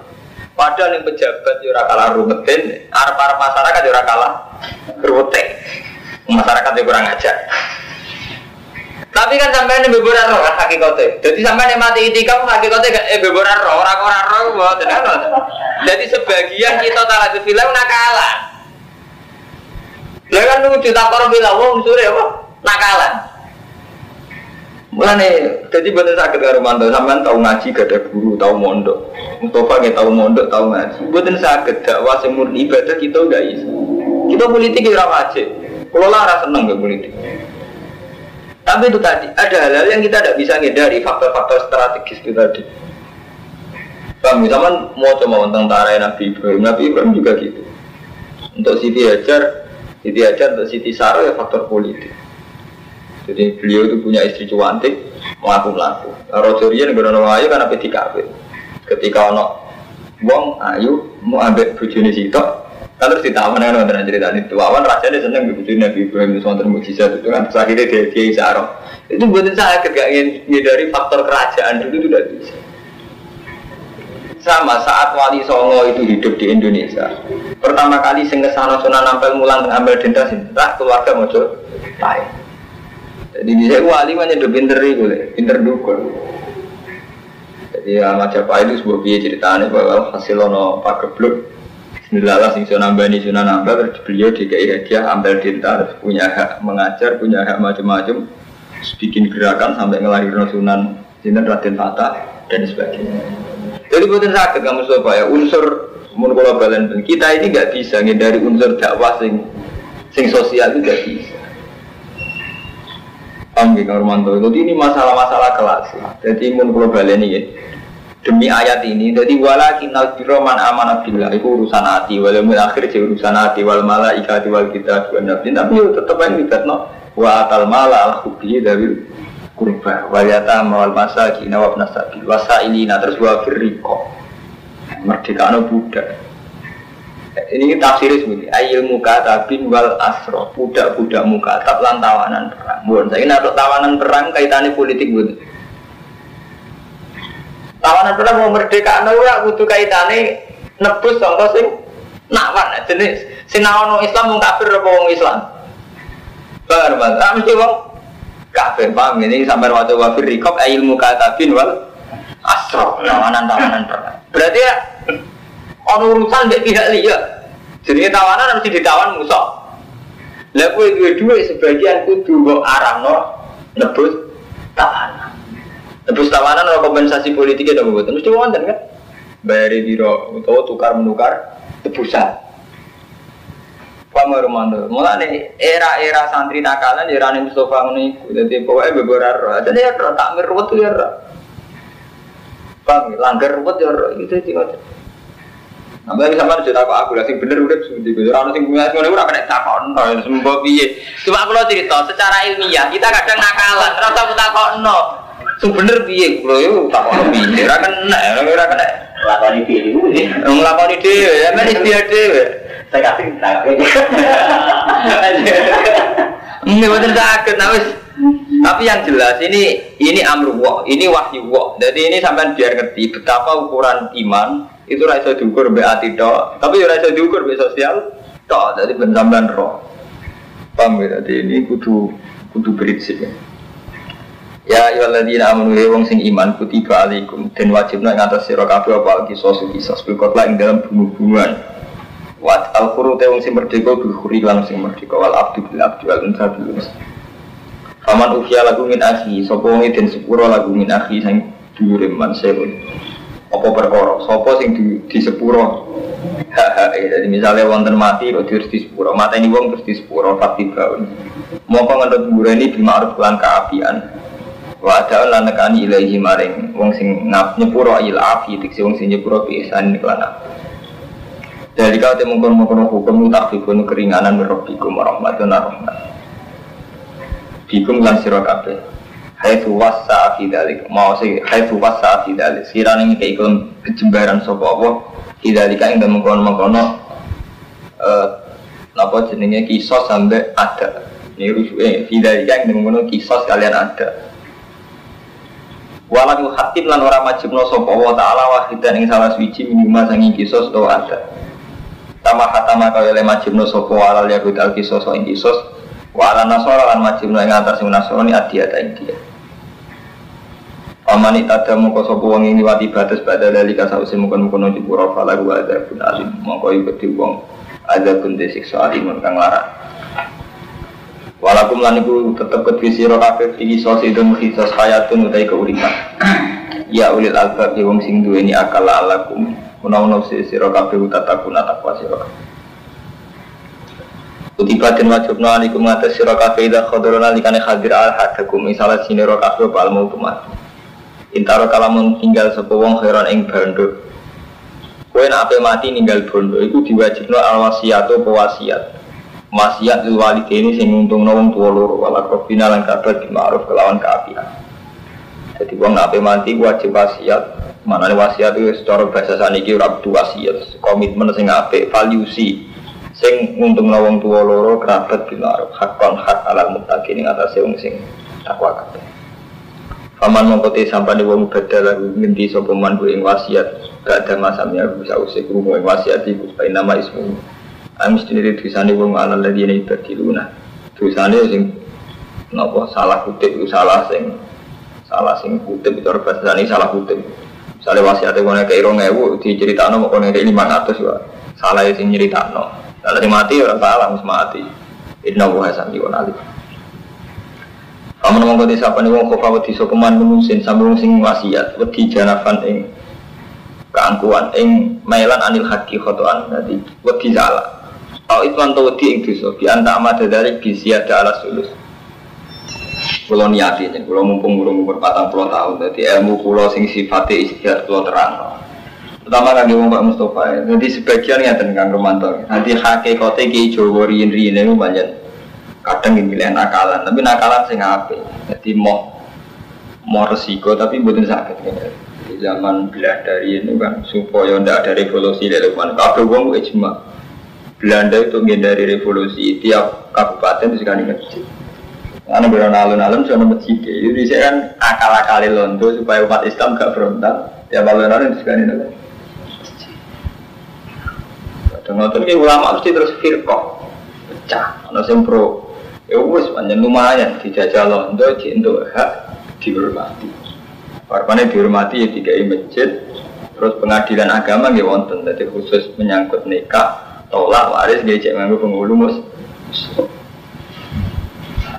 Padahal yang pejabat ya ora kalah rumetin, arep-arep masyarakat ya ora kalah rumetin masyarakat yang kurang ajar. Tapi kan sampai ini beberapa roh kan hakikatnya. Jadi sampai ini mati kamu hakikatnya gak eh beberapa roh orang orang roh buat Jadi sebagian kita tak ada film nakalan. Lah kan nunggu juta korom bilang, wong sore apa nakalan. Mulane jadi bener sakit karo mantu sampean tahu ngaji gak ada guru, tahu mondok. Mustafa nggak tahu mondok, tahu ngaji. Bener sakit dakwah sing murni ibadah kita udah iso. Kita politik kira wajib. Kalau lara seneng gak politik. Tapi itu tadi, ada hal-hal yang kita tidak bisa ngindari faktor-faktor strategis itu tadi. Kami zaman mau coba tentara Nabi Ibrahim, Nabi Ibrahim juga gitu. Untuk Siti Hajar, Siti Hajar untuk Siti Sarah ya faktor politik. Jadi beliau itu punya istri cuantik, melaku melaku. Rojo Rian berono ayu karena PDKP. Ketika ono wong ayu mau ambil bujuni sitok, Terus ditawar kan wonten cerita itu. Awan rasanya seneng begitu Nabi Ibrahim itu wonten mukjizat itu kan. Terus akhirnya dia dia isaroh. Itu buatin saya gak dari faktor kerajaan dulu itu tidak bisa. Sama saat Wali Songo itu hidup di Indonesia. Pertama kali sing ke sana sunan nampel mulang ambil denda sih. Tak keluarga mau coba. Jadi bisa wali mana udah pinter itu, pinter dukun. Jadi Ahmad Japa itu sebuah biaya ceritanya bahwa hasil ono pak Bismillah sing sunan bani sunan nambah terus beliau DKI hadiah ambil tinta terus punya hak mengajar punya hak macam-macam bikin gerakan sampai ngelahirin sunan Sinten Raden Tata dan sebagainya. Jadi buatan sakit kamu supaya unsur mun balen kita ini nggak bisa dari unsur dakwah sing sing sosial itu nggak bisa. Paham gak Romanto? Jadi ini masalah-masalah kelas. Jadi mun balen ini demi ayat ini jadi walakin albirro man amanah billah. Itu urusan hati. Wal akhir jadi urusan hati. Wal malaikati wal kita wal nabi. Tapi tetap yang tidak no wa atal mala al hubbi dari kurba. Wa yata mawal masakin wa nasabi wa sa'ilina terus wa firriqo. Merdeka budak. Ini tafsir seperti ayil muka tabin wal asro budak-budak muka tab lan tawanan perang. Bukan saya nak tawanan perang kaitannya politik bukan tawanan perang mau merdeka ya butuh kaitannya nebus contoh sing nawan jenis sinawan Islam mau kafir apa wong Islam? Ah mesti wong kafir paham ini sampai waktu wafir rikop ilmu katabin wal astro tawanan tawanan. Berarti ya ono urusan dari pihak liya. Jadi tawanan mesti ditawan musuh. Lah kowe duwe duwe sebagian kudu mbok arahno nebus tawanan. Nebus tawanan ora kompensasi politiknya dong mboten mesti wonten kan. Bayari biro utawa tukar menukar tebusan. Pamor mando. Mulane era-era santri nakalan ya rane Mustofa ngono iku. Dadi pokoke beberar. Dadi ya takmir ruwet ya. Paham, langgar ruwet ya itu sih ngoten. Namanya sama cerita kok aku sing bener udah seperti itu. Orang sing punya semuanya udah kena takon, sembuh piye. Cuma kalau cerita secara ilmiah kita kadang nakalan, terus aku takon no. Sing bener piye, kalau itu takon piye. Ora kena, ora kena. Lakoni dhewe. Nglakoni dhewe, ya men ikhtiar dhewe. Saya kasih tak. Ini betul sakit, nah wis. Tapi yang jelas ini ini amruwah, ini wahyu wah. Jadi ini sampai biar ngerti betapa ukuran iman itu rasa diukur be ati tok, tapi rasa diukur be sosial tok. Jadi ben sampean roh. Paham ya? Jadi ini kudu kudu prinsip ya. Ya ayyuhalladzina amanu ya wong sing iman kutiba alaikum dan wajibna ing atas sira kabeh apa kisah bil ing dalam bumu-bumuan Wat al khuru te wong sing merdeka bil khuri sing merdeka wal abdu bil abdi wal unsa bil unsa. Faman ukhya lagu min akhi, sapa wong den sepuro lagu min akhi sing dhuwure man sebun. Apa perkara? Sapa sing di, di sepuro? Jadi misalnya wonten mati kok terus di sepuro, mata ini wong terus di sepuro fakti baun. Mongko ngendut mbureni bil ma'ruf lan kaapian. Wa ada lan nekani ilahi maring wong sing nyepuro il afi diksi wong sing nyepuro ihsan lan dari kau temu kono kono hukum tak fikun keringanan merobikum warahmatun rahmat. Fikum lan sira kabeh. Hai wasa fi dalik. Mau sih hai wasa fi dalik. Sirane iki ikon kejembaran sapa apa? Idalika ing dalem kono-kono eh napa jenenge kisos sampai ada. Ini rujuke fidalika ing dalem kono kisos kalian ada. Walau hatim lan ora majibno sapa wa ta'ala wahidan ing salah suci minima sanging kisos to ada. Tama hatama kaya le majibno sopo alal yahud al kisos ing kisos Wa ala nasara lan majibno ing atas nasrani adiyata ing dia. Paman itada mongko sopo wong ini wati batas pada lali kasausi mungkon mungkon uji pura fala gua ada pun alim. Mongko ikut wong ada pun desikso alimun kang larang Walakum lan iku tetep kedhi sira kabeh iki sos idun khisos hayatun utai keuripan. Ya ulil albab wong sing duweni akal alakum Kuna-kuna si siro kabeh utata kuna takwa siro Kutiba dan wajib no alikum ngatas siro kabeh Ida khodoro nalikane hadir al hadakum Misalnya sini ro kabeh apa almu tumat Intaro kalamun tinggal sepo wong heran ing bando Kue nak mati ninggal bondo Iku diwajib no al pewasiat Wasiat lil walid ini sing untung wong tua loro Wala krobina lan di ma'ruf kelawan keapian Jadi wong nak mati wajib wasiat Mana nih wasiat itu secara bahasa saniki ora kudu wasiat, komitmen sing apik, valuesi sing untung lawang tua loro kerabat bilar hakon hak alal muttaqin ing atase wong sing takwa kabeh. Paman mongkote sampai di wong badal lagu ngendi sapa man ing wasiat. Gak ada masamnya bisa usik krungu ing wasiat supaya nama ismu. Amis diri tulisane wong ala ladina ibadiluna. Tulisane sing napa salah kutip salah sing salah sing kutip itu bahasa ini salah kutip Misalnya wasiatnya kone ke irong ewu diceritakan mau kone ke lima ratus ya salah sing nyeritakno. Kalau mati orang salah mus mati. Inna wa hasan yuwan alif. Kamu ngomong kau siapa nih wong kofa wedi sopeman menusin sambung sing wasiat wedi janafan ing keangkuhan ing mailan anil haki khotoan tadi wedi salah. Au itu antau wedi ing dosa. Bi anta amada dari bisiada ala sulus. Kulo niati nih, kulo mumpung belum umur patang puluh tahun, jadi ilmu kulo sing sifatnya istihad kulo terang. Pertama kan dia Pak Mustafa ya, jadi sebagian ya tentang Romanto. Nanti hakikatnya ki Jawa riin itu banyak kadang ini milih nakalan tapi nakalan sing apik. Jadi mau mau resiko tapi bukan sakit ya. di zaman Belanda ini kan supaya tidak ada revolusi di depan kabeh wong ijma Belanda itu menghindari revolusi tiap kabupaten itu sekali masjid. Karena berada alun-alun sudah masjid. Jadi saya kan akal-akali londo supaya umat Islam gak frontal. Tiap alun-alun sekali masjid dan ngotot ini ulama mesti terus firqah. Pecah. Ada yang pro ya wes panjang lumayan. Dijajah londo untuk hak dihormati. Warpane dihormati ya tiga masjid. Terus pengadilan agama nggih wonten. Jadi khusus menyangkut nikah tolak waris dia cek nganggo penghulu mus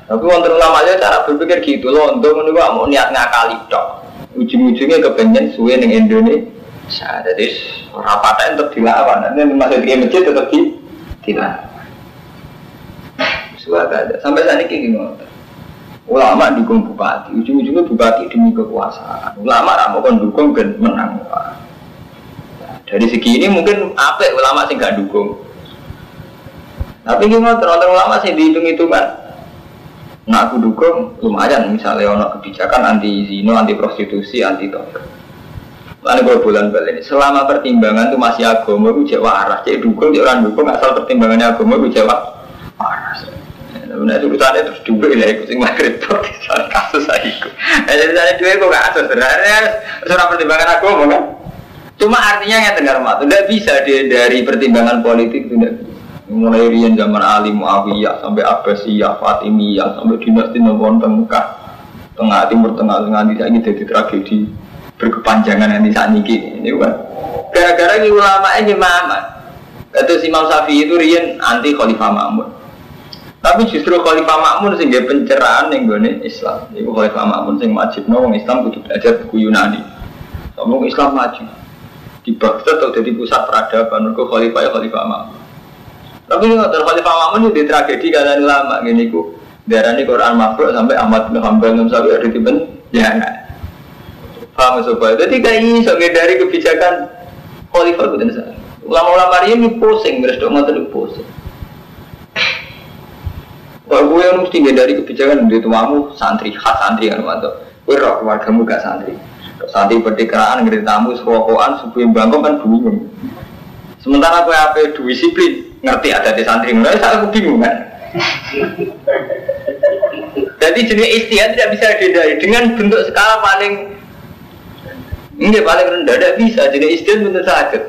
tapi wonten ulama aja cara berpikir gitu loh untuk menunggu mau niat ngakali dok ujung-ujungnya kepengen suwe ning Indonesia. Jadi rapatnya tetap dilawan. Nanti masih di masjid tetap di dilawan. Suara ada sampai saat ini gini ulama dukung bupati. Ujung-ujungnya bupati demi kekuasaan. Ulama ramu kan dukung dan menang dari segi ini mungkin apa ulama sih gak dukung tapi gimana terlalu ulama sih dihitung hitungan Nah aku dukung lumayan misalnya ono kebijakan anti zino, anti prostitusi, anti tobat. Lalu gue bulan balik selama pertimbangan itu masih agama gue jawab arah, jadi dukung, jadi orang dukung asal pertimbangannya agama gue jawab arah. Nah itu urusannya terus dua ya ikut sing maghrib kasus saya ikut. Nah jadi saya dua kok kasus sebenarnya surah pertimbangan agama kan. Cuma artinya yang dengar mat, tidak bisa dia dari pertimbangan politik itu tidak Mulai rian zaman Ali Muawiyah sampai Abbasiyah, Fatimiyah sampai dinasti Nabawan Tengah, tengah timur tengah tengah ini jadi tragedi berkepanjangan yang bisa niki ini kan. Gara-gara ini ulama ini mama. Itu Imam Syafi'i itu rian anti Khalifah Makmun. Tapi justru Khalifah Makmun sehingga pencerahan yang gue Islam. Itu Khalifah Makmun sing wajib no Islam kudu belajar buku Yunani. Islam maju di Baghdad atau jadi pusat peradaban mereka khalifah ya khalifah Makmun tapi ini nggak khalifah Makmun itu tragedi karena lama gini ku darah ini Quran makhluk sampai Ahmad bin Hanbal nggak sampai ada tipen ya paham sobat? Jadi kayak ini dari kebijakan khalifah itu ulama-ulama ini pusing beres dong nggak pusing. Kalau gue yang mesti dari kebijakan di tuamu santri khas santri kan waktu gue roh keluargamu gak santri Santi pertikeraan ngerti tamu serokokan subuh bangkok kan bingung. Sementara aku apa disiplin ngerti ada di santri mulai saya aku bingung kan. Jadi jenis istiadat tidak bisa dihindari dengan bentuk skala paling ini paling rendah tidak bisa jenis istiadat bentuk sakit.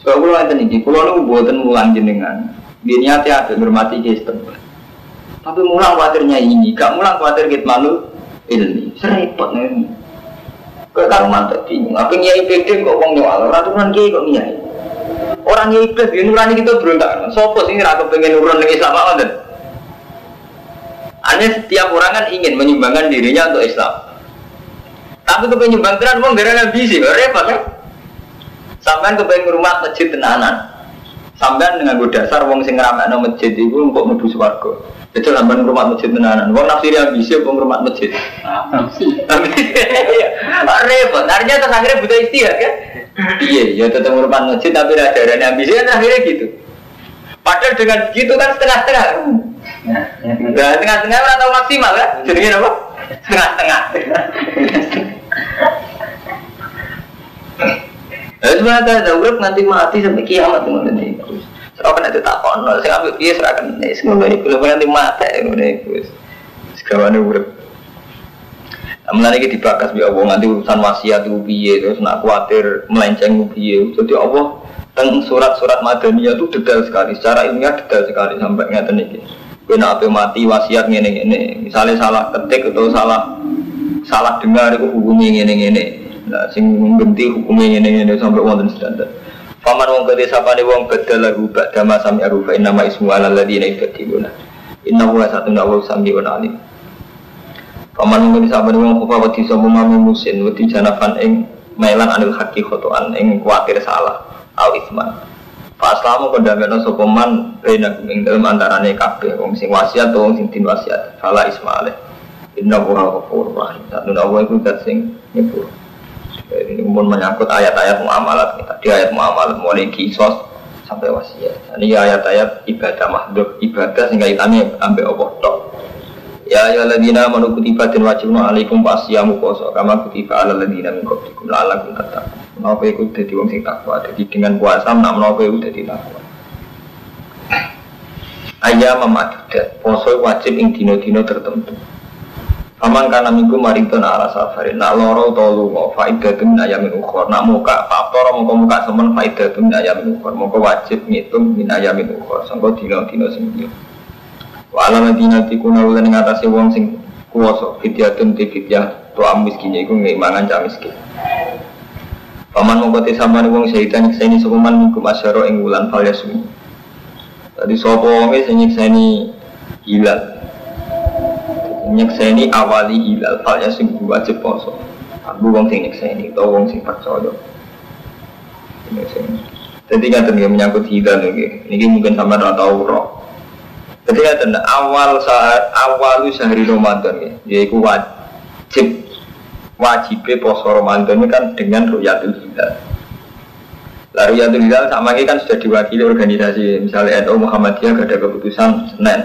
Sebab kalau ada nih, kalau lu buatan mulang jenengan, dia nyati ada bermati sistem. Tapi mulang khawatirnya ini, gak mulang khawatir kita malu ini, serempet nih. Kau tahu mantap bingung. Apa nyai PD kok wong nyawal? Ratusan kiai kok nyai. Orang nyai iblis dia nurani kita berontak. Sopo sih ratu pengen nurun dengan Islam apa kan? Aneh setiap orang kan ingin menyumbangkan dirinya untuk Islam. Tapi kepengen nyumbang tenan wong gara bisi, repot kan? Sampai kepengen rumah masjid tenanan. Sampai dengan dasar wong sing ngeramakno masjid itu untuk menuju swarga. Itu sampai rumah masjid tenanan. Wong nafsiri ambisi apa rumah masjid? Repot. Artinya terus akhirnya butuh istihad kan? Iya, ya tetap rumah masjid tapi ada darahnya ambisi kan akhirnya gitu. Padahal dengan begitu kan setengah-setengah. Nah, tengah-tengah atau maksimal kan? Jadi apa? Setengah-setengah. Ya sebenarnya ada urip nanti mati sampai kiamat teman ini. Serah kan itu tak kono, saya ambil dia serah kan ini semua ini belum nanti mati ini itu. Sekarang urip. Namun lagi dibakas bi Allah nanti urusan wasiat itu biye terus nak khawatir melenceng biye. Jadi Allah tentang surat-surat Madaniyah itu detail sekali, secara ilmiah detail sekali sampai ngeten iki. Kowe nak mati wasiat ngene-ngene, misalnya salah ketik atau salah salah dengar itu hubungi ngene-ngene. Nah, sing genti hukumnya ngene-ngene sampai wonten standar. Paman wong kete sapane wong badal lagu ba'da ma sami arufa inna ma ismu ala. Inna huwa satu nawa sami wa alim. Paman wong kete sapane wong kufa wedi sapa mami musin wedi janafan ing melan anil haki khotoan ing kuatir salah au isman. Pak Aslamu kondameno sapa man rena ing dalem antarane kabeh wong sing wasiat wong sing din wasiat. Fala ismaale. Inna huwa ghafurur rahim. Satu nawa iku dat sing Ini pun menyangkut ayat-ayat muamalat. Tadi ayat muamalat mulai kisos sampai wasiat. Ini ayat-ayat ibadah makhluk ibadah sehingga kaitannya ambil apa tok. Ya ya ladina manu kutiba dan wajibna alaikum pasiyamu poso kama kutiba ala ladina min qablikum la'allakum tattaqun. Menapa iku wong sing takwa. Jadi dengan puasa nak menapa iku dadi takwa. Ayam memadudat, poso wajib ing dino-dino tertentu. Paman kana minggu marinton ala safarin Nak loro to lunga faidatun min ayamin Nak muka faktor muka muka semen faidatun min ayamin ukhor Muka wajib ngitung min ayamin ukhor Sangka dino-dino sing dia. Wa ala madina tikuna ulan ing atase wong sing kuwasa fidyatun ti fidyah to am miskin iku ngimangan cah miskin. Paman mongko te sampean wong syahidan nyekseni sekuman minggu masyaro ing wulan fal yasmi Tadi sapa wonge sing nyekseni hilal nyekseni awali hilal. Fal ya sing wajib poso. Aku wong sing nyekseni atau wong sing percaya. Jadi nggak ya menyangkut hilal nih ini mungkin sama ora tahu roh jadi nggak? Awal saat awal sehari Ramadan ya yaitu wajib. Wajib poso Ramadan ini kan dengan ruyatul hilal. Lalu Ruyatul Hilal sama ini kan sudah diwakili organisasi. Misalnya NU Muhammadiyah gak ada keputusan Senin.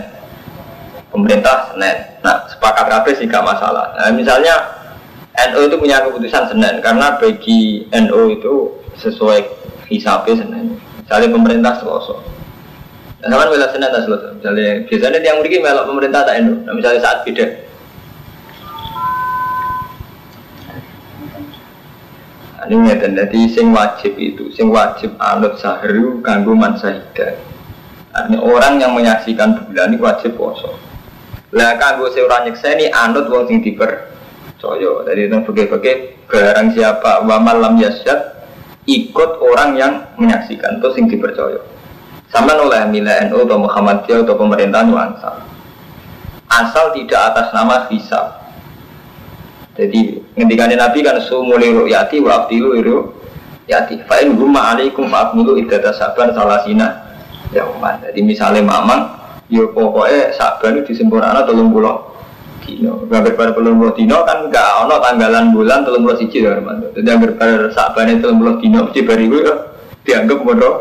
Pemerintah Senin. Nah, sepakat kabeh sih gak masalah. Nah, misalnya NU itu punya keputusan Senin karena bagi NU itu sesuai hisapnya Senin. Misalnya pemerintah Selasa. Nah, sama bela Senin tak Selasa. Misalnya biasanya yang memiliki melok pemerintah tak NU. Nah, misalnya saat beda. Nah, ini ngeten, jadi sing wajib itu, sing wajib anut sahru kanggo man sahida. Nah, ini orang yang menyaksikan bulan ini wajib poso. Lah kanggo sing ora nyekseni anut wong sing dipercaya. Jadi itu bagi-bagi barang siapa wa malam yasyad ikut orang yang menyaksikan itu sing dipercaya. Sama oleh Mila NU atau Muhammadiyah atau pemerintahan Wansal. Asal tidak atas nama visa. Jadi ngendikan Nabi kan sumuli ru'yati wa abdilu yati. Fa'in gumma alaikum fa'abmilu idata saban salasina ya Jadi misalnya mamang yo pokoknya saban itu disempurna telung pulau dino. Gambar pada telung pulau dino kan gak ono tanggalan bulan telung pulau siji ya Romanto. Jadi gambar pada saban itu telung pulau dino mesti bari gue dianggap bodoh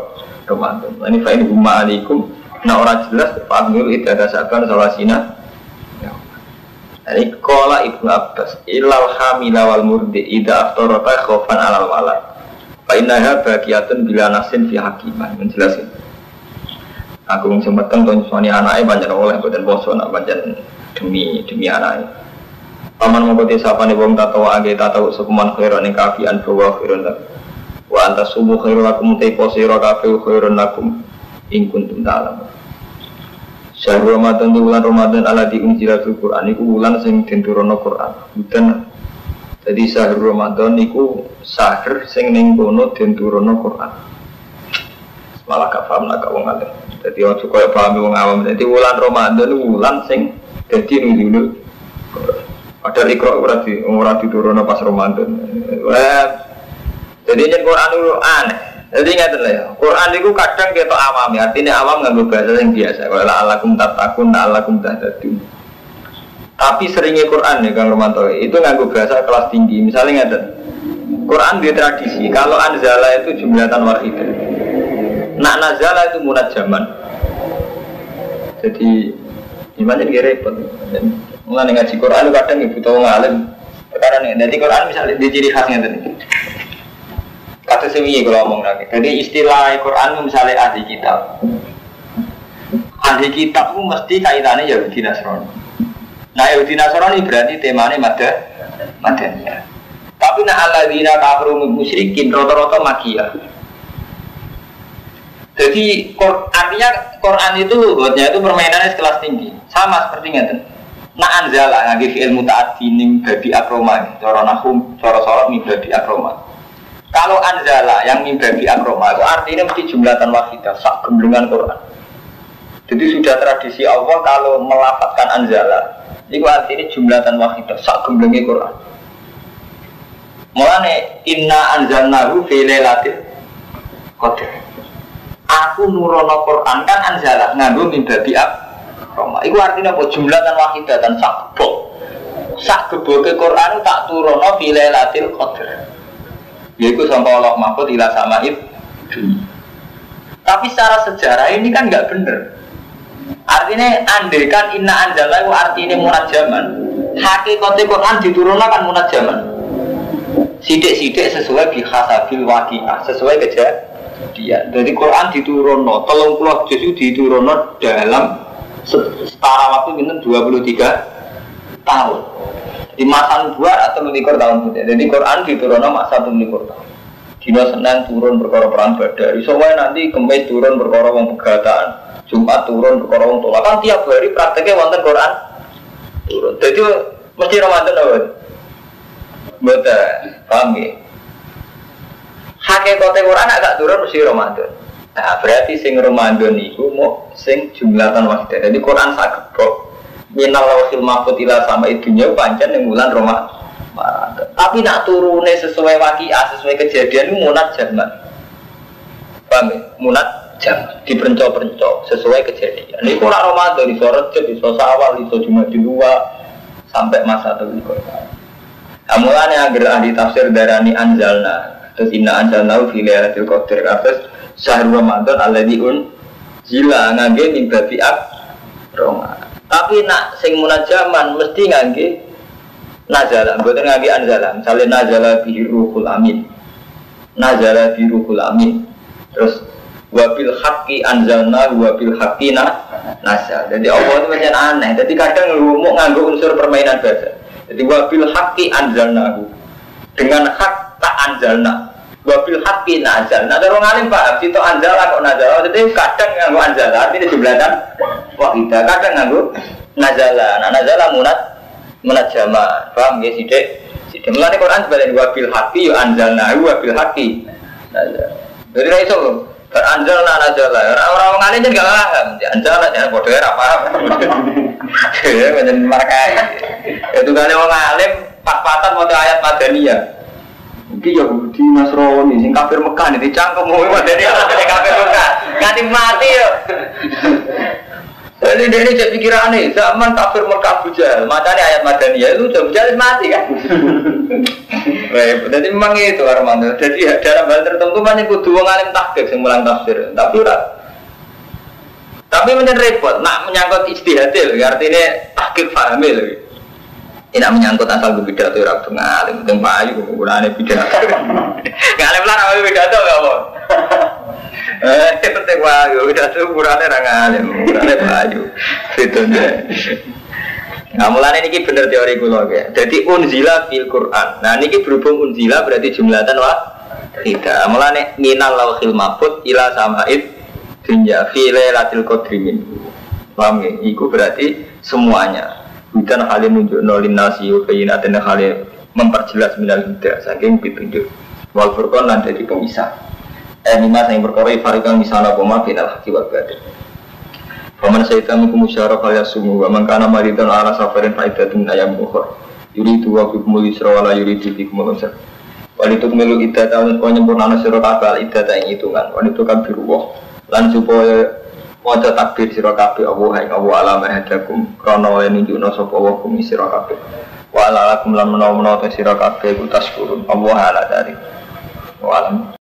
Romanto. Ini fa'in huma alaikum. Nah orang jelas fa'amil itu ada saban salasina ini kola ibnu Abbas. Ilal hamila wal murdi ida aftorota khofan alal walad Fa'innaha bagiatun bila nasin fi hakiman. Menjelasin Aku wong semeteng to nyusoni anake pancen oleh boten poso nak pancen demi demi anake. Paman mongko disapane wong tatawa age tatawa sekuman khairan ing kafian bawa khairan lakum. Wa anta subuh khairan lakum te posira kafe khairan lakum ing kuntum ta'lamun. Syahrul Ramadan di bulan Ramadan ala di unjilatul Quran iku bulan sing den turono Quran. Bukan jadi syahrul Ramadan iku sahur sing ning kono den turono Quran. Malah gak paham nak wong alim. Jadi orang suka ya pahami wong awam. Jadi bulan Ramadan bulan sing jadi nuzul. Padahal ikro ora di ora diturunno pas Ramadan. Wah. Jadi ini Quran itu aneh. Jadi ingat lah ya, Quran itu kadang kita awam ya, artinya awam nggak bahasa yang biasa. Kalau alakum tatakun, alakum tahtadun. Tapi seringnya Quran ya Kang Romanto itu nggak bahasa kelas tinggi. Misalnya nggak Quran dia tradisi. Kalau anzala itu jumlatan wahidah. Nak nazala itu munat zaman. Jadi gimana ini repot. Mulai ngaji Quran kadang ibu tahu ngalim. Perkara nih, jadi Quran misalnya di ciri khasnya tadi. Kata semi kalau ngomong lagi. Jadi istilah Quran misalnya ahli kitab. Ahli kitab itu mesti kaitannya Yahudi Nasrani. Nah Yahudi Nasrani berarti temanya mada madania. Tapi nak aladina kafir musyrikin rata-rata makia. Jadi artinya Quran itu buatnya itu permainannya sekelas tinggi, sama seperti itu. Nah anzala ngagi fi'il mutaati ning babi akroma, cara nahum, cara sorot ning babi akroma. Kalau anzala yang ning babi akroma itu artinya mesti jumlatan wahidah, sak gemblengan Quran. Jadi sudah tradisi Allah kalau melafatkan anzala, itu artinya jumlatan wahidah, sak gemblengan Quran. Mulane inna anzalnahu fi lailatul qadar aku nurono Quran kan anzalah nganggo biak Roma. Iku artinya apa? Jumlah dan wahidah dan sakbok. Sak geboke Quran tak turono fi lailatul qadar. Yaiku sampai Allah mahfud sama itu. Tapi secara sejarah ini kan nggak bener. Artinya andekan inna anjala itu artinya munajaman. Hakikatnya Quran diturunkan kan munajaman. Sidik-sidik sesuai bihasabil waqi'ah, sesuai kejadian. Jadi Quran diturunno, tolong puluh juz diturunno dalam setara waktu minum 23 tahun. Di masa nubuat atau nulikur tahun itu. Jadi Quran diturunno masa nulikur tahun. Dino Senin turun perkara perang Badar. Wae nanti Kamis turun perkara wong pegatan. Jumat turun perkara wong tolak. Kan tiap hari prakteknya wonten Quran turun. Jadi mesti Ramadan apa? Betul, paham ya? Hakikatnya Quran agak turun mesti Ramadan. Nah, berarti sing Ramadan itu mau sing jumlatan wahidah. Jadi Quran sakit kok. Minal lawhil mahfud ila sama itunya pancen yang bulan Ramadan. Tapi nak turune sesuai wakia, sesuai kejadian itu munat jaman. Paham ya? Munat jam diperenco-perenco sesuai kejadian. Ini kurang Ramadan di sore di sawal, di cuma di luar sampai masa itu. Nah, mulanya agar ahli tafsir darani anjalna terus inna anjalna fi lailatul qadar atas syahr Ramadan alladzi un jila ngangge min babi Roma. Tapi nak sing munajaman mesti ngangge nazala, mboten ngangge anzala. Misale nazala bihi ruhul amin. Nazala bihi ruhul amin. Terus wabil haqqi anzalna wabil haqqi na nazal. Jadi Allah itu macam aneh. Jadi kadang mau nganggo unsur permainan bahasa. Jadi wabil haqqi anzalnahu. Dengan hak tak anzalna. Wabil haqqi nazal. Nah, orang alim paham, situ anzala kok nazal. Jadi kadang nganggo anzala, artinya jumlahkan wahidah. Kadang nganggo nazala. Nah, nazala munat munat jama. Paham ya sidik? Sidik. Mulane Quran sebagai wabil haqqi yu anzalnahu wabil haqqi. Nazal. Jadi ra iso. Beranjal lah nazala. Orang-orang ngalim kan gak paham. Anjal lah jangan bodoh ya paham. Ya menjadi markai. Itu kan orang ngalim pas-pasan mau ayat madaniyah. Mungkin Yahudi Nasrani sing kafir Mekah nih dicangkem madani apa sing kafir Mekah. Nganti mati yo. Jadi dia ini jadi pikiran nih, zaman kafir Mekah bujal, matanya ayat madaniyah itu jam bujal mati kan. Repot. Jadi memang itu Armando. Jadi dalam hal tertentu banyak kudu wong alim tahqiq sing mulang tafsir. Tapi ora tapi menjadi repot, nak menyangkut istihad lho, artinya tahqiq pahami Tidak menyangkut asal tuh orang tuh ngalim, itu payu, ukurannya beda. Ngalim lah namanya beda tuh gak mau. Eh, penting payu, beda tuh ukurannya orang ngalim, ukurannya payu. Itu deh. Nah, mulanya ini bener teori kula ya. Jadi unzila fil Quran. Nah, ini berhubung unzila berarti jumlatan wah tidak. Mulanya minal lauhil mahfud ila samaid dunya fi lailatul qadri min. Paham ya? Iku berarti semuanya. Bukan hal yang nunjuk nolin nasi ukaina dan hal yang memperjelas minal huda saking petunjuk. Wal furqan lan jadi pemisah. Eh lima yang berkoro ifarikan misalnya koma binal haki wal batin. Faman syaitan minkum musyaraf al yasumu wa man kana maridan ala safarin faidatun ayam ukhra. Yuridu wa bikumul yusra wa la yuridu bikumul usra. Walituk milu iddah tahun supaya nyempurna sira kabeh iddah ing hitungan. Walituk kan biruwah. Lan supaya Wadah takbir sira kabeh Allah ing Allah alam hadakum krana oleh nunjukna sapa wa kum sira kabeh. Wa ala lakum lan menawa-menawa sira kabeh ku taskurun Allah ala dari. Wa alam